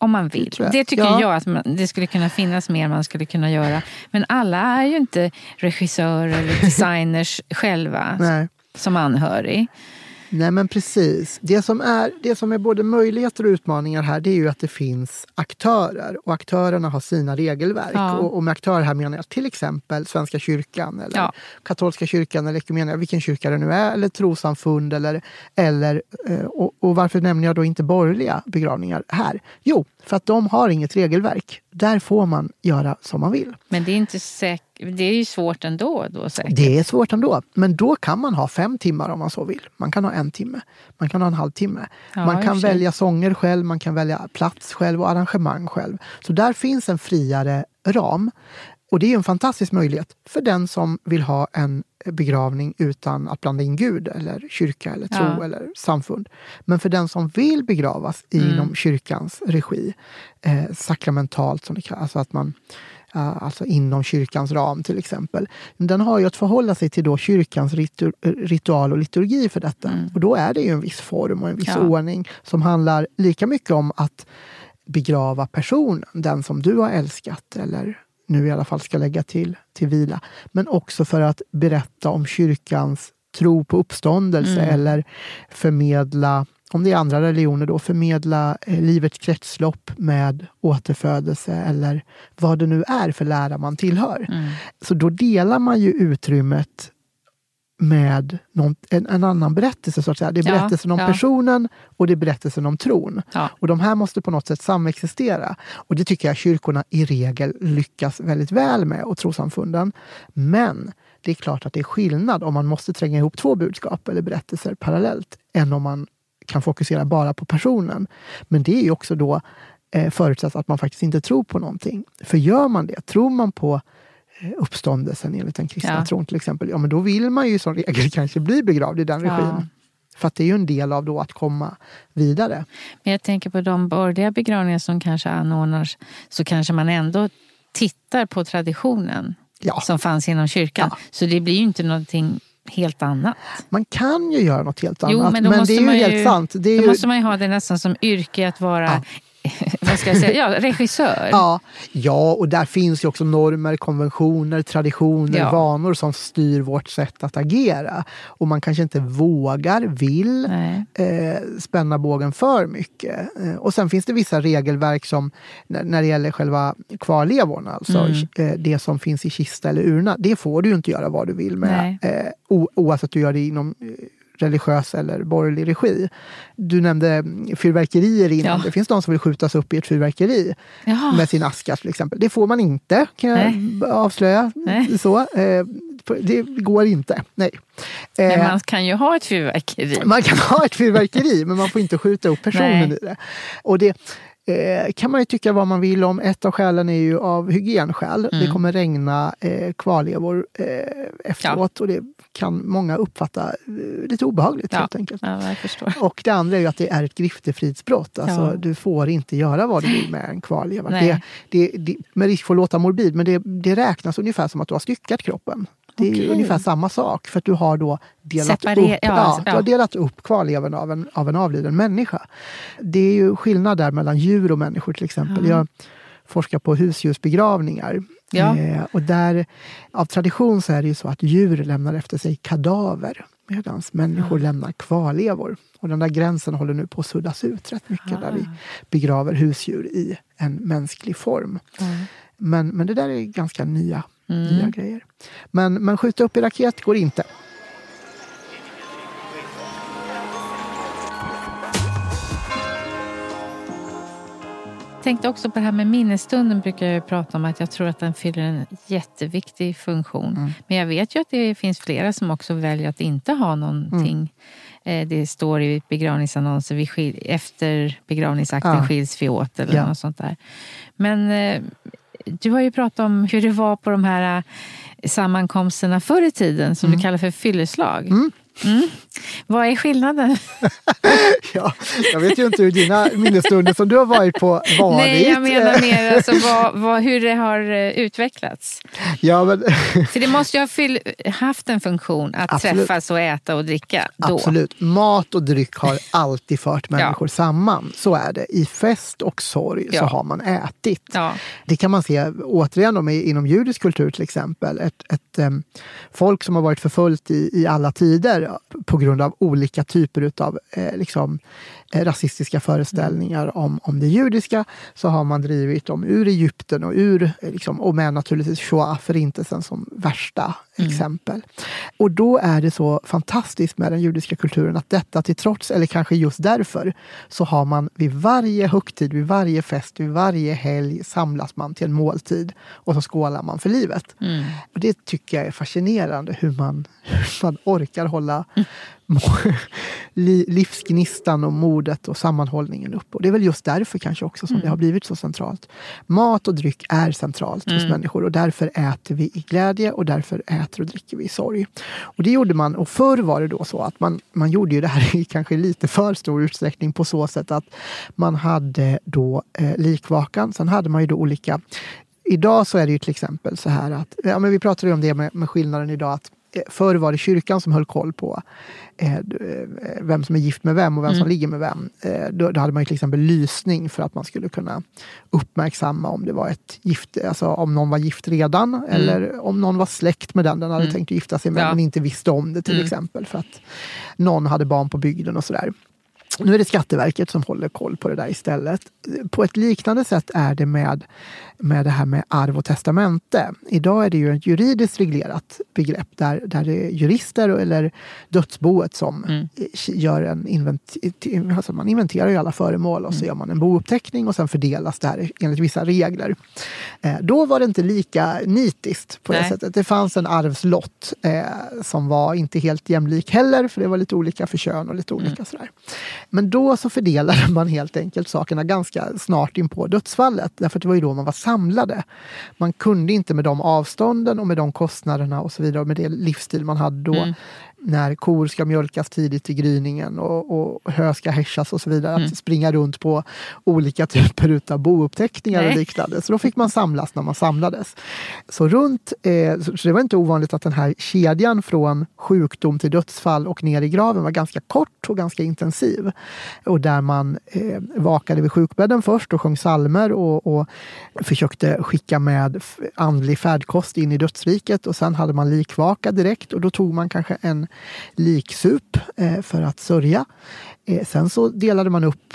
Om man vill. Det, det tycker ja. jag att man, det skulle kunna finnas mer man skulle kunna göra. Men alla är ju inte regissörer eller designers [laughs] själva Nej. som anhörig. Nej men precis. Det som, är, det som är både möjligheter och utmaningar här det är ju att det finns aktörer och aktörerna har sina regelverk. Ja. Och, och med aktörer här menar jag till exempel Svenska kyrkan eller ja. katolska kyrkan eller Ekumenia, vilken kyrka det nu är, eller trossamfund eller, eller eh, och, och varför nämner jag då inte borgerliga begravningar här? Jo, för att de har inget regelverk. Där får man göra som man vill. Men det är, inte säk det är ju svårt ändå. Då, säkert. Det är svårt ändå. Men då kan man ha fem timmar om man så vill. Man kan ha en timme. Man kan ha en halvtimme. Ja, man kan välja sånger själv, man kan välja plats själv och arrangemang själv. Så där finns en friare ram. Och det är en fantastisk möjlighet för den som vill ha en begravning utan att blanda in Gud eller kyrka eller tro ja. eller samfund. Men för den som vill begravas mm. inom kyrkans regi, eh, sakramentalt som det kallas, alltså att man Uh, alltså inom kyrkans ram till exempel. Den har ju att förhålla sig till då kyrkans ritu ritual och liturgi för detta. Mm. Och då är det ju en viss form och en viss ja. ordning som handlar lika mycket om att begrava personen, den som du har älskat eller nu i alla fall ska lägga till, till vila. Men också för att berätta om kyrkans tro på uppståndelse mm. eller förmedla, om det är andra religioner, då, förmedla eh, livets kretslopp med återfödelse eller vad det nu är för lära man tillhör. Mm. Så då delar man ju utrymmet med någon, en, en, annan berättelse. så att säga. Det är berättelsen ja, om ja. personen och det är berättelsen om tron. Ja. Och de här måste på något sätt samexistera. Och det tycker jag kyrkorna i regel lyckas väldigt väl med, och trosamfunden. Men det är klart att det är skillnad om man måste tränga ihop två budskap eller berättelser parallellt än om man kan fokusera bara på personen. Men det är ju också då eh, förutsatt att man faktiskt inte tror på någonting. För gör man det, tror man på uppståndelsen enligt den kristna ja. tron till exempel, ja men då vill man ju som regel [laughs] kanske bli begravd i den regin. Ja. För att det är ju en del av då att komma vidare. Men jag tänker på de borgerliga begravningar som kanske anordnas, så kanske man ändå tittar på traditionen ja. som fanns inom kyrkan. Ja. Så det blir ju inte någonting helt annat. Man kan ju göra något helt annat, jo, men, men det är ju helt sant. Det är då ju... måste man ju ha det nästan som yrke att vara ja. [laughs] vad ska jag säga, ja, regissör. Ja, ja, och där finns ju också normer, konventioner, traditioner, ja. vanor som styr vårt sätt att agera. Och man kanske inte vågar, vill eh, spänna bågen för mycket. Eh, och sen finns det vissa regelverk som när det gäller själva kvarlevorna, alltså mm. eh, det som finns i kista eller urna. Det får du inte göra vad du vill med, eh, oavsett du gör det inom eh, religiös eller borgerlig regi. Du nämnde fyrverkerier innan. Ja. Det finns de som vill skjutas upp i ett fyrverkeri Jaha. med sin aska till exempel. Det får man inte, kan jag Nej. avslöja. Nej. Så, eh, det går inte. Nej. Men eh, man kan ju ha ett fyrverkeri. Man kan ha ett fyrverkeri, men man får inte skjuta upp personen Nej. i det. Och det eh, kan man ju tycka vad man vill om. Ett av skälen är ju av hygienskäl. Mm. Det kommer regna eh, kvarlevor eh, efteråt ja. och det kan många uppfatta eh, lite obehagligt ja. helt enkelt. Ja, och det andra är ju att det är ett griftefridsbrott. Alltså. Du får inte göra vad du vill med en kvarleva. Det, det, det, med risk för att låta morbid, men det, det räknas ungefär som att du har styckat kroppen. Det är okay. ungefär samma sak för att du har då delat, Separer upp, ja, ja. Du har delat upp kvarlevern av en, av en avliden människa. Det är ju skillnad där mellan djur och människor till exempel. Jag forskar på husdjursbegravningar. Ja. Eh, och där, av tradition så är det ju så att djur lämnar efter sig kadaver medan människor ja. lämnar kvarlevor. Och den där gränsen håller nu på att suddas ut rätt mycket ja. där vi begraver husdjur i en mänsklig form. Men, men det där är ganska nya Mm. Nya grejer. Men, men skjuta upp i raket går inte. tänkte också på det här med minnesstunden brukar jag prata om att jag tror att den fyller en jätteviktig funktion. Mm. Men jag vet ju att det finns flera som också väljer att inte ha någonting. Mm. Det står i begravningsannonser efter begravningsakten ja. skiljs vi åt eller ja. något sånt där. Men eh, du har ju pratat om hur det var på de här äh, sammankomsterna förr i tiden som mm. du kallar för fylleslag. Mm. Mm. Vad är skillnaden? [laughs] ja, jag vet ju inte hur dina minnesstunder som du har varit på varit. Nej, jag menar mer alltså vad, vad, hur det har eh, utvecklats. Ja, men... För det måste ju ha fyll, haft en funktion att Absolut. träffas och äta och dricka. Då. Absolut. Mat och dryck har alltid fört människor ja. samman. Så är det. I fest och sorg ja. så har man ätit. Ja. Det kan man se återigen inom judisk kultur till exempel. Ett, ett um, folk som har varit förföljt i, i alla tider på grund av olika typer av eh, liksom, rasistiska föreställningar om, om det judiska så har man drivit dem ur Egypten och ur, liksom, och med naturligtvis Shoah, förintelsen som värsta mm. exempel. Och då är det så fantastiskt med den judiska kulturen att detta till trots, eller kanske just därför, så har man vid varje högtid, vid varje fest, vid varje helg samlas man till en måltid och så skålar man för livet. Mm. Och Det tycker jag är fascinerande hur man, hur man orkar hålla mm. [laughs] livsgnistan och modet och sammanhållningen upp. Och det är väl just därför kanske också som mm. det har blivit så centralt. Mat och dryck är centralt mm. hos människor och därför äter vi i glädje och därför äter och dricker vi i sorg. Och det gjorde man, och förr var det då så att man, man gjorde ju det här [laughs] i kanske lite för stor utsträckning på så sätt att man hade då eh, likvakan, sen hade man ju då olika Idag så är det ju till exempel så här att, ja men vi pratade ju om det med, med skillnaden idag att förr var det kyrkan som höll koll på eh, vem som är gift med vem och vem som mm. ligger med vem. Då, då, hade man till exempel lysning för att man skulle kunna uppmärksamma om det var ett gift, alltså om någon var gift redan mm. eller om någon var släkt med den den hade mm. tänkt gifta sig med ja. men inte visste om det till mm. exempel för att någon hade barn på bygden och sådär. Nu är det Skatteverket som håller koll på det där istället. På ett liknande sätt är det med, med det här med arv och testamente. Idag är det ju ett juridiskt reglerat begrepp där, där det är jurister eller dödsboet som mm. gör en invent alltså man inventerar ju alla föremål och så mm. gör man en bouppteckning och sen fördelas det här enligt vissa regler. Eh, då var det inte lika nitiskt på det Nej. sättet. Det fanns en arvslott eh, som var inte helt jämlik heller för det var lite olika för kön och lite olika mm. sådär. Men då så fördelade [laughs] man helt enkelt sakerna ganska snart in på dödsfallet. Därför att det var ju då man var samlade. Man kunde inte med de avstånden och med de kostnaderna och så vidare, och med det livsstil man hade då, mm när kor ska mjölkas tidigt i gryningen och, och hö ska hässjas och så vidare. Mm. Att springa runt på olika typer av bouppteckningar och liknande. Så då fick man samlas när man samlades. Så, runt, eh, så det var inte ovanligt att den här kedjan från sjukdom till dödsfall och ner i graven var ganska kort och ganska intensiv. Och där man eh, vakade vid sjukbädden först och sjöng salmer och, och försökte skicka med andlig färdkost in i dödsriket och sen hade man likvaka direkt och då tog man kanske en liksup eh, för att sörja. Eh, sen så delade man upp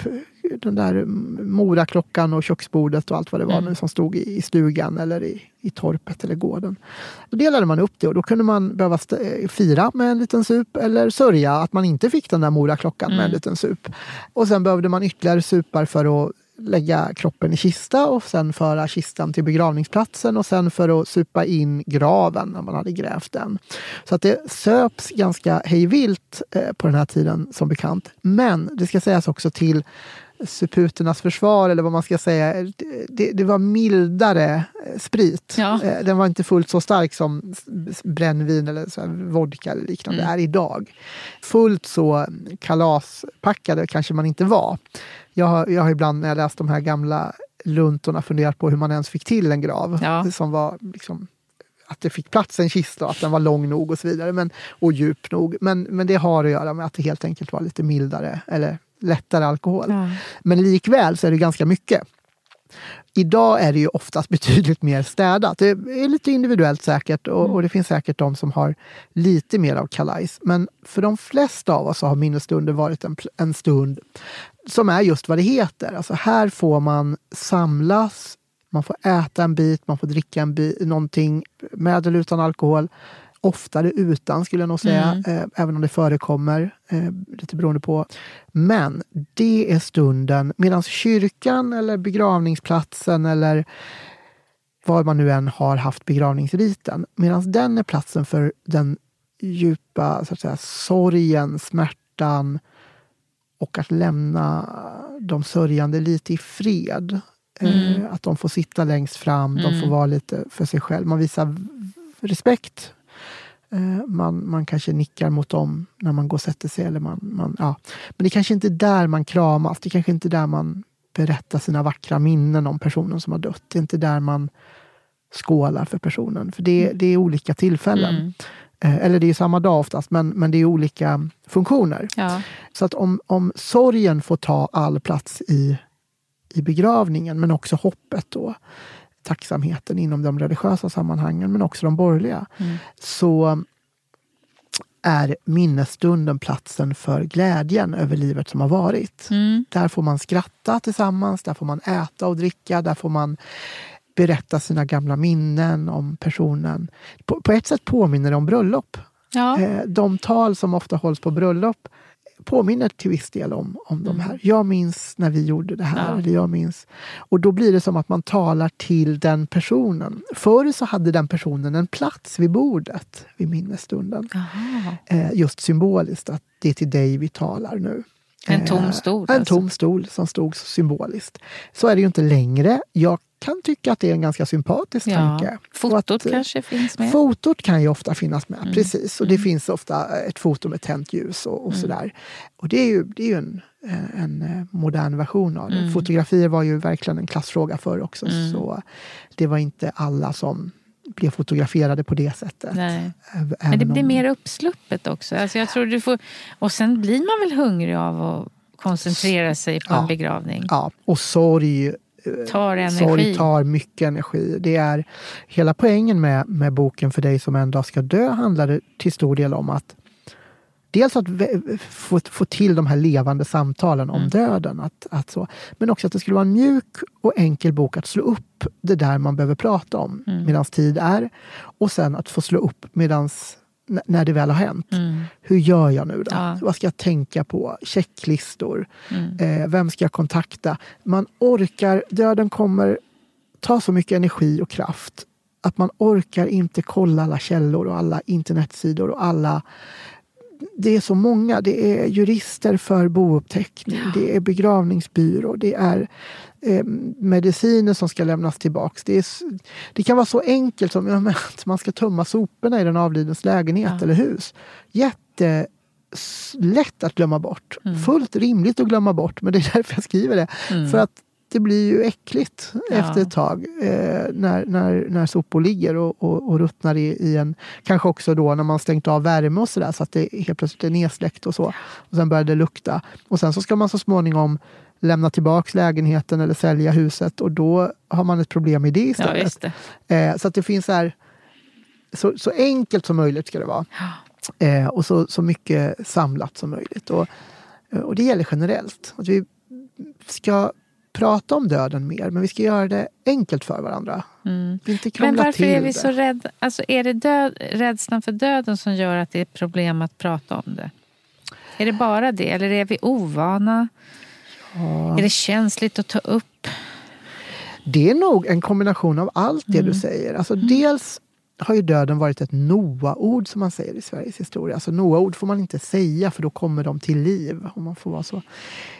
den där moraklockan och köksbordet och allt vad det var mm. nu som stod i, stugan eller i, i torpet eller gården. Då delade man upp det och då kunde man behöva eh, fira med en liten sup eller sörja att man inte fick den där moraklockan mm. med en mm. liten sup. Och sen behövde man ytterligare supar för att lägga kroppen i kista och sen föra kistan till begravningsplatsen och sen för att supa in graven när man hade grävt den. Så att det söps ganska hejvilt eh, på den här tiden som bekant. Men det ska sägas också till suputernas försvar, eller vad man ska säga. Det, det var mildare eh, sprit. Ja. Eh, den var inte fullt så stark som brännvin eller så vodka eller liknande mm. är idag. Fullt så kalaspackade kanske man inte var. Jag har, jag har ibland när jag läst de här gamla luntorna funderat på hur man ens fick till en grav ja. som var liksom, att det fick plats en kista och att den var lång nog och så vidare. Men, och djup nog. Men, men det har att göra med att det helt enkelt var lite mildare eller lättare alkohol. Ja. Men likväl så är det ganska mycket. Idag är det ju oftast [laughs] betydligt mer städat. Det är lite individuellt säkert och, och det finns säkert de som har lite mer av kalajs. Men för de flesta av oss har minnesstunder varit en, en stund som är just vad det heter. Alltså här får man samlas, man får äta en bit, man får dricka en bit, någonting med eller utan alkohol. Oftare utan skulle jag nog säga, mm. eh, även om det förekommer, eh, lite beroende på. Men det är stunden, medan kyrkan eller begravningsplatsen eller var man nu än har haft begravningsriten, medan den är platsen för den djupa så att säga, sorgen, smärtan och att lämna de sörjande lite i fred. Eh, mm. att de får sitta längst fram, mm. de får mm. vara lite för sig själv. Man visar respekt man, man kanske nickar mot dem när man går och sätter sig. Eller man, man, ja. Men det kanske inte är där man kramas. Det kanske inte är där man berättar sina vackra minnen om personen som har dött. Det är inte där man skålar för personen. För det, det är olika tillfällen. Mm. Eh, eller det är samma dag oftast, men, men det är olika funktioner. Ja. Så att om, om sorgen får ta all plats i, i begravningen, men också hoppet då, tacksamheten inom de religiösa sammanhangen men också de borgerliga. Mm. Så är minnesstunden platsen för glädjen över livet som har varit. Mm. Där får man skratta tillsammans, där får man äta och dricka, där får man berätta sina gamla minnen om personen. På, på ett sätt påminner det om bröllop. Ja. Eh, de tal som ofta hålls på bröllop påminner till viss del om, om mm. de här. Jag minns när vi gjorde det här. Ja. Eller jag minns. Och då blir det som att man talar till den personen. Förr så hade den personen en plats vid bordet vid minnesstunden. Eh, just symboliskt att det är till dig vi talar nu. En tom stol? Eh, en alltså. tom stol som stod symboliskt. Så är det ju inte längre. Jag kan tycka att det är en ganska sympatisk ja. tanke. Fotot att, kanske finns med? Fotot kan ju ofta finnas med, mm. precis. Och det mm. finns ofta ett foto med tänt ljus och, och mm. sådär. Och det är ju, det är ju en, en modern version av det. Mm. Fotografier var ju verkligen en klassfråga förr också. Mm. Så det var inte alla som blir fotograferade på det sättet. Nej. Men det blir om- mer uppsluppet också. Alltså jag tror du får, och sen blir man väl hungrig av att koncentrera sig på Ja. en begravning. Ja, och sorg Tar energi. Sorg tar mycket energi. Det är hela poängen med, med boken För dig som en dag ska dö handlade till stor del om att Dels att få, få till de här levande samtalen om Mm. döden. Att, att så, men också att det skulle vara en mjuk och enkel bok att slå upp det där man behöver prata om Mm. medan tid är. Och sen att få slå upp medans, när det väl har hänt. Mm. Hur gör jag nu då? Ja. Vad ska jag tänka på? Checklistor. Mm. Eh, vem ska jag kontakta? Man orkar, döden kommer ta så mycket energi och kraft att man orkar inte kolla alla källor och alla internetsidor och alla det är så många. Det är jurister för bouppteckning, det är begravningsbyrå, det är eh, mediciner som ska lämnas tillbaks. Det, är, det kan vara så enkelt som ja, att man ska tömma soporna i den avlidens lägenhet Ja. eller hus. Jätte lätt att glömma bort. Mm. Fullt rimligt att glömma bort, men det är [laughs] därför jag skriver det. Mm. För att det blir ju äckligt Ja. efter ett tag eh, när, när, när sopor ligger och, och, och ruttnar i, i en... Kanske också då när man stängt av värme och sådär så att det helt plötsligt är nedsläckt och så. Och sen börjar det lukta. Och sen så ska man så småningom lämna tillbaks lägenheten eller sälja huset och då har man ett problem med det Ja, istället. just det. Eh, så att det finns här, så, så enkelt som möjligt ska det vara. Eh, och så, så mycket samlat som möjligt. Och, och det gäller generellt. Att vi ska prata om döden mer, men vi ska göra det enkelt för varandra. Mm. Inte Men varför är vi det. så rädda? Alltså är det död, rädslan för döden som gör att det är problem att prata om det? Är det bara det? Eller är vi ovana? Ja. Är det känsligt att ta upp? Det är nog en kombination av allt det Mm. du säger. Alltså Dels har ju döden varit ett Noa-ord som man säger i Sveriges historia. Alltså Noa-ord får man inte säga för då kommer de till liv. Om man, får vara så.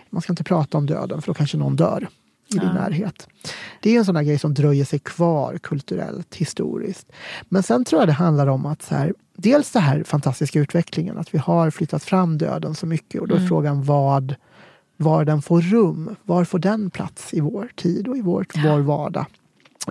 man ska inte prata om döden för då kanske någon dör i din Ja. närhet. Det är en sån där grej som dröjer sig kvar kulturellt, historiskt. Men sen tror jag det handlar om att så här, dels den här fantastiska utvecklingen, att vi har flyttat fram döden så mycket och då är Mm. frågan vad var den får rum. Var får den plats i vår tid och i vår, vår vardag?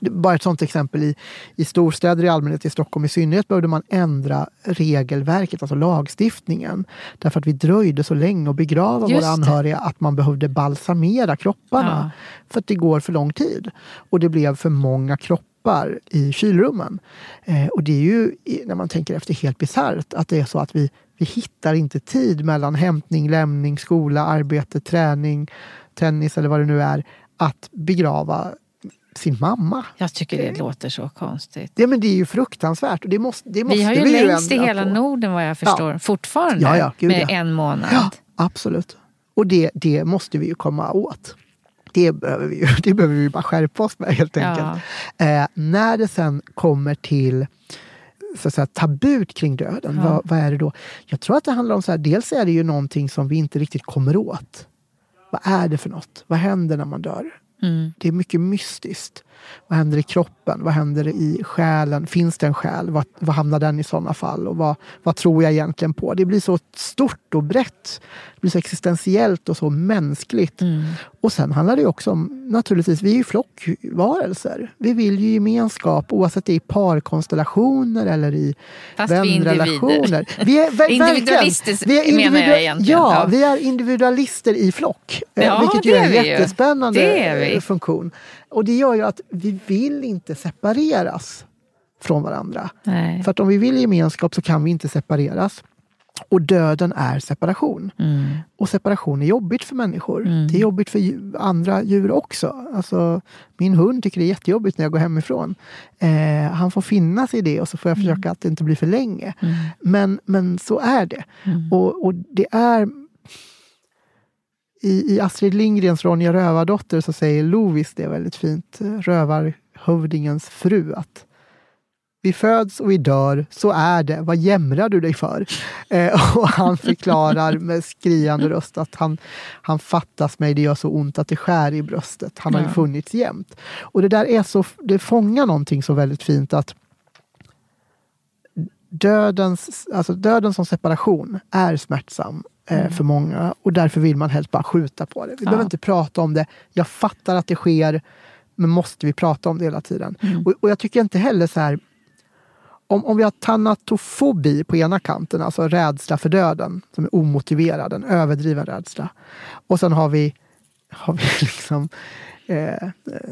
Bara ett sånt exempel. I, I storstäder i allmänhet, i Stockholm i synnerhet, behövde man ändra regelverket, alltså lagstiftningen. Därför att vi dröjde så länge att begrava Just våra det. anhöriga att man behövde balsamera kropparna. För att det går för lång tid. Och det blev för många kroppar i kylrummen. Eh, och det är ju, när man tänker efter, helt bisarrt att det är så att vi, vi hittar inte tid mellan hämtning, lämning, skola, arbete, träning, tennis eller vad det nu är, att begrava sin mamma. Jag tycker det låter så konstigt. Det, men det är ju fruktansvärt. Och det måste, det måste Vi har ju vi längst i ändra hela på. Norden vad jag förstår. Fortfarande. Ja, ja, gud, med ja. en månad. Ja, absolut. Och det, det måste vi ju komma åt. Det behöver vi ju [laughs] det behöver vi bara skärpa oss med helt enkelt. Eh, när det sen kommer till så att säga, tabut kring döden, Ja. vad, vad är det då? Jag tror att det handlar om så här, dels är det ju någonting som vi inte riktigt kommer åt. Vad är det för något? Vad händer när man dör? Mm. Det är mycket mystiskt. Vad händer i kroppen? Vad händer i själen? Finns det en själ? Vad, vad hamnar den i sådana fall? Och vad, vad tror jag egentligen på? Det blir så stort och brett. Det blir så existentiellt och så mänskligt. Mm. Och sen handlar det också om, naturligtvis, vi är ju flockvarelser. Vi vill ju gemenskap oavsett det är i parkonstellationer eller i Fast vi är individer. vänrelationer. Vi är, verkligen. Individualister vi är menar jag egentligen. Ja, Ja. vi är individualister i flock. eh, Ja, vilket ju är en jättespännande är eh, funktion. Och det gör ju att vi vill inte separeras från varandra. Nej. För att om vi vill gemenskap så kan vi inte separeras. Och döden är separation. Mm. Och separation är jobbigt för människor. Mm. Det är jobbigt för andra djur också. Alltså, min hund tycker det är jättejobbigt när jag går hemifrån. Eh, han får finna sig i det och så får jag försöka att det inte blir för länge. Mm. Men, men så är det. Mm. Och, och det är... I, I Astrid Lindgrens Ronja Rövardotter så säger Lovis det väldigt fint, eh, rövarhövdingens fru, att vi föds och vi dör, så är det. Vad jämrar du dig för? [laughs] Eh, och han förklarar med skriande röst att han, han fattas mig, det gör så ont att det skär i bröstet. Han har ju funnits jämt. Och det där är så, det fångar någonting så väldigt fint att dödens, alltså döden som separation är smärtsam eh, för många och därför vill man helst bara skjuta på det. Vi Ja. behöver inte prata om det. Jag fattar att det sker, men måste vi prata om det hela tiden? Mm. Och, och jag tycker inte heller så här om, om vi har tanatofobi på ena kanten, alltså rädsla för döden, som är omotiverad, en överdriven rädsla. Och sen har vi, har vi [laughs] liksom eh,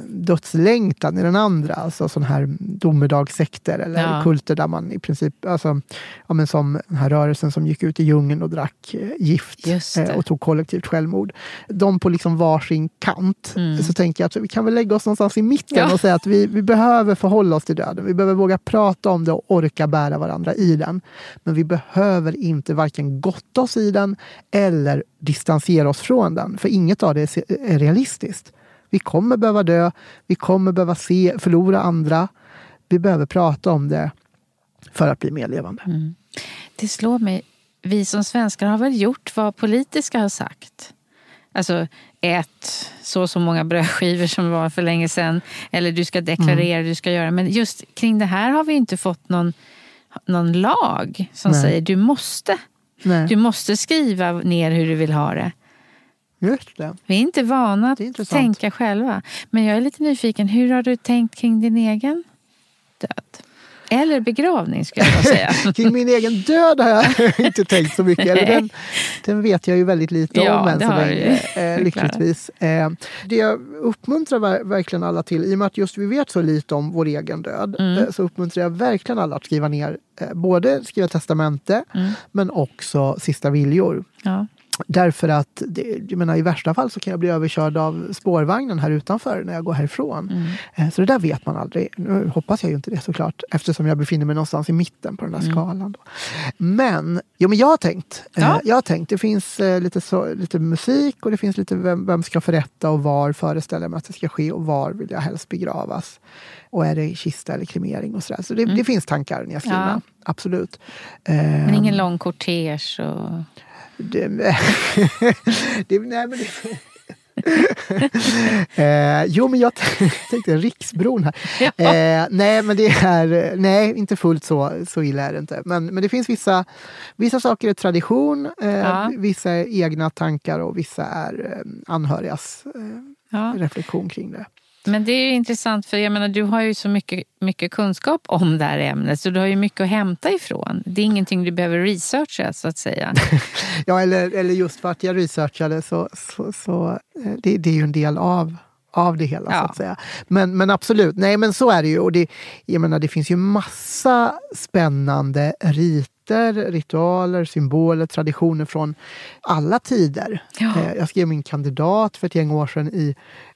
dödslängtan i den andra. Alltså sån här domedagssekter eller Ja. kulter där man i princip, alltså, ja, men som den här rörelsen som gick ut i djungeln och drack eh, gift eh, och tog kollektivt självmord. De på liksom varsin kant. Mm. Så tänker jag att vi kan väl lägga oss någonstans i mitten Ja. och säga att vi, vi behöver förhålla oss till döden. Vi behöver våga prata om det och orka bära varandra i den. Men vi behöver inte varken gotta oss i den eller distansera oss från den. För inget av det är realistiskt. Vi kommer behöva dö, vi kommer behöva se, förlora andra. Vi behöver prata om det för att bli mer levande. Mm. Det slår mig, vi som svenskar har väl gjort vad politiska har sagt. Alltså ät så och så många brödskivor som var för länge sedan. Eller du ska deklarera, Mm. du ska göra. Men just kring det här har vi inte fått någon, någon lag som Nej. säger du måste. Nej, Du måste skriva ner hur du vill ha det. Just det. Vi är inte vana att tänka själva. Men jag är lite nyfiken, hur har du tänkt kring din egen död? Eller begravning skulle jag säga. [laughs] Kring min egen död har jag [laughs] inte tänkt så mycket. Eller den, den vet jag ju väldigt lite Ja, om än så länge, eh, [laughs] lyckligtvis. Eh, det jag uppmuntrar ver- verkligen alla till, i och med att just vi vet så lite om vår egen död, Mm. eh, så uppmuntrar jag verkligen alla att skriva ner, eh, både skriva testamente, Mm. men också sista viljor. Ja. Därför att det, jag menar, i värsta fall så kan jag bli överkörd av spårvagnen här utanför när jag går härifrån. Mm. Eh, Så det där vet man aldrig. Nu hoppas jag ju inte det såklart eftersom jag befinner mig någonstans i mitten på den där Mm. skalan. Då. Men jo, men jag har tänkt. eh, Ja. Jag har tänkt. Det finns eh, lite, så, lite musik och det finns lite vem, vem ska förrätta och var föreställer jag mig att det ska ske och var vill jag helst begravas. Och är det kista eller kremering och sådär. Så det, det finns tankar nedskrivna. Mm. Ja. Absolut. Men ingen lång kortege och... det, [laughs] det, nej, men det, [laughs] eh, jo, men jag [laughs] tänkte Riksbron här. Eh, nej, men det är nej, inte fullt så, så illa är det inte. Men, men det finns vissa, vissa saker är tradition, eh, Ja. vissa är egna tankar och vissa är eh, anhörigas eh, Ja. reflektion kring det. Men det är ju intressant för jag menar, du har ju så mycket, mycket kunskap om det här ämnet så du har ju mycket att hämta ifrån. Det är ingenting du behöver researcha så att säga. [laughs] Ja, eller, eller just för att jag researchade så, så, så eh, det, det är ju en del av, av det hela. så Ja. att säga. Men, men absolut, nej men så är det ju. Och det, jag menar, det finns ju massa spännande riter, ritualer, symboler, traditioner från alla tider. Ja. Eh, Jag skrev min kandidat för ett gäng år sedan i,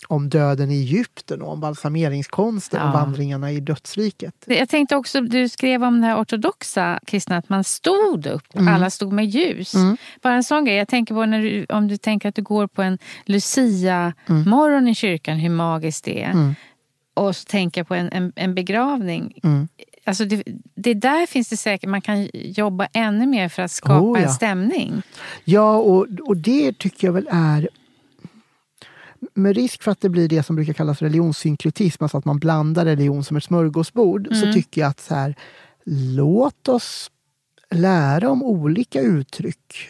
om döden i Egypten och om balsameringskonsten och Ja. vandringarna i dödsriket. Jag tänkte också, du skrev om här ortodoxa kristna, att man stod upp. Alla stod med ljus. Mm. Bara en sån grej. Jag tänker på när du, om du tänker att du går på en Lucia-morgon i kyrkan, hur magiskt det är. Mm. Och så tänker jag på en, en, en begravning. Mm. Alltså det, det där finns det säkert, man kan jobba ännu mer för att skapa Oh, ja. en stämning. Ja, och, och det tycker jag väl är med risk för att det blir det som brukar kallas religionssynkretism, alltså att man blandar religion som ett smörgåsbord, så tycker jag att så här, låt oss lära om olika uttryck,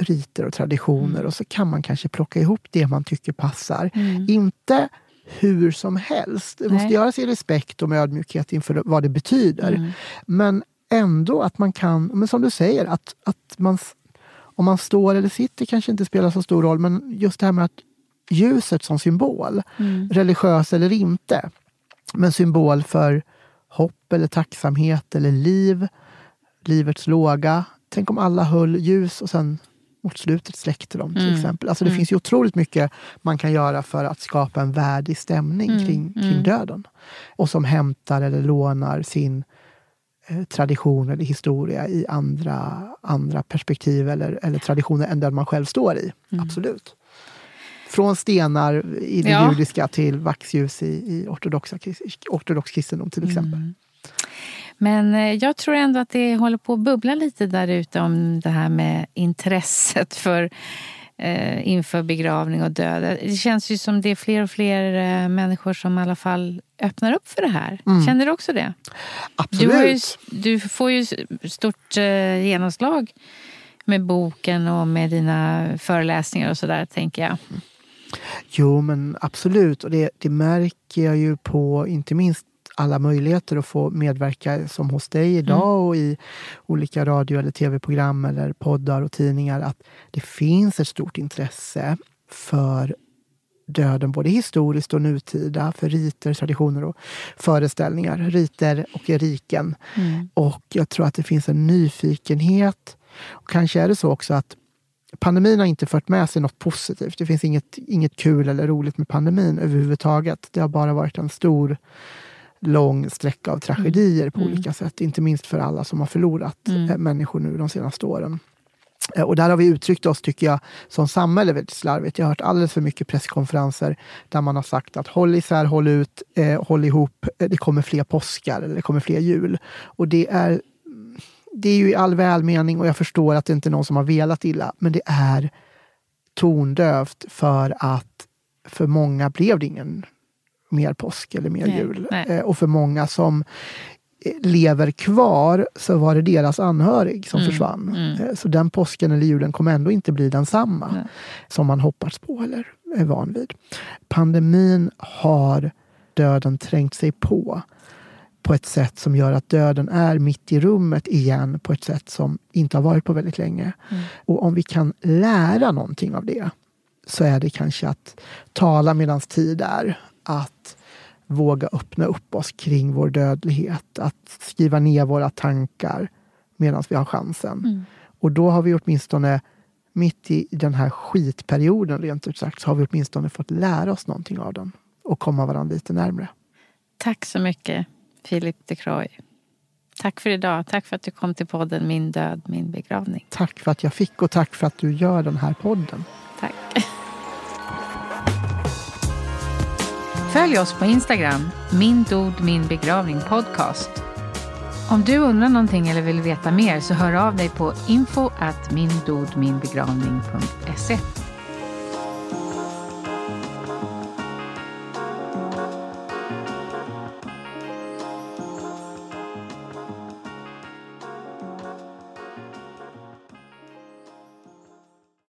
riter och traditioner och så kan man kanske plocka ihop det man tycker passar. Inte hur som helst. Det måste Nej. göras i respekt och med ödmjukhet inför vad det betyder. Men ändå att man kan, men som du säger, att, att man, om man står eller sitter kanske inte spelar så stor roll, men just det här med att ljuset som symbol, religiös eller inte, men symbol för hopp eller tacksamhet eller liv, livets låga. Tänk om alla höll ljus och sen mot slutet släckte de till exempel. Alltså det finns ju otroligt mycket man kan göra för att skapa en värdig stämning kring, kring döden. Och som hämtar eller lånar sin eh, tradition eller historia i andra, andra perspektiv eller, eller traditioner än den man själv står i. Absolut. Från stenar i det Ja. judiska till vaxljus i, i ortodoxa, ortodox kristendom till exempel. Men eh, jag tror ändå att det håller på att bubbla lite där ute om det här med intresset för eh, inför begravning och död. Det känns ju som det är fler och fler eh, människor som i alla fall öppnar upp för det här. Känner du också det? Absolut. Du, ju, du får ju stort eh, genomslag med boken och med dina föreläsningar och sådär, tänker jag. Jo, men absolut. Och det, det märker jag ju på inte minst alla möjligheter att få medverka som hos dig idag mm. och i olika radio eller tv-program eller poddar och tidningar. Att det finns ett stort intresse för döden, både historiskt och nutida, för riter, traditioner och föreställningar. Riter och riken. Mm. Och jag tror att det finns en nyfikenhet. Och kanske är det så också att pandemin har inte fört med sig något positivt. Det finns inget, inget kul eller roligt med pandemin överhuvudtaget. Det har bara varit en stor lång sträcka av tragedier på mm. olika sätt. Inte minst för alla som har förlorat mm. Eh, människor nu de senaste åren. Eh, och där har vi uttryckt oss, tycker jag, som samhälle väldigt slarvigt. Jag har hört alldeles för mycket presskonferenser där man har sagt att håll isär, håll ut, eh, håll ihop, eh, det kommer fler påskar eller det kommer fler jul. Och det är, det är ju i all välmening och jag förstår att det inte är någon som har velat illa, men det är tondövt för att för många blev det ingen mer påsk eller mer nej, jul. Nej. Eh, och för många som lever kvar så var det deras anhörig som mm. försvann. Mm. Eh, så den påsken eller julen kommer ändå inte bli densamma Nej. som man hoppats på eller är van vid. Pandemin har döden trängt sig på på ett sätt som gör att döden är mitt i rummet igen på ett sätt som inte har varit på väldigt länge. Mm. Och om vi kan lära någonting av det så är det kanske att tala medans tid är. Att våga öppna upp oss kring vår dödlighet. Att skriva ner våra tankar medan vi har chansen. Mm. Och då har vi åtminstone mitt i den här skitperioden, rent ut sagt, så har vi åtminstone fått lära oss någonting av den och komma varandra lite närmre. Tack så mycket, Filip de Croy. Tack för idag. Tack för att du kom till podden Min död, min begravning. Tack för att jag fick och tack för att du gör den här podden. Tack. Följ oss på Instagram, min dod min begravning podcast. Om du undrar någonting eller vill veta mer så hör av dig på info at mindodminbegravning.se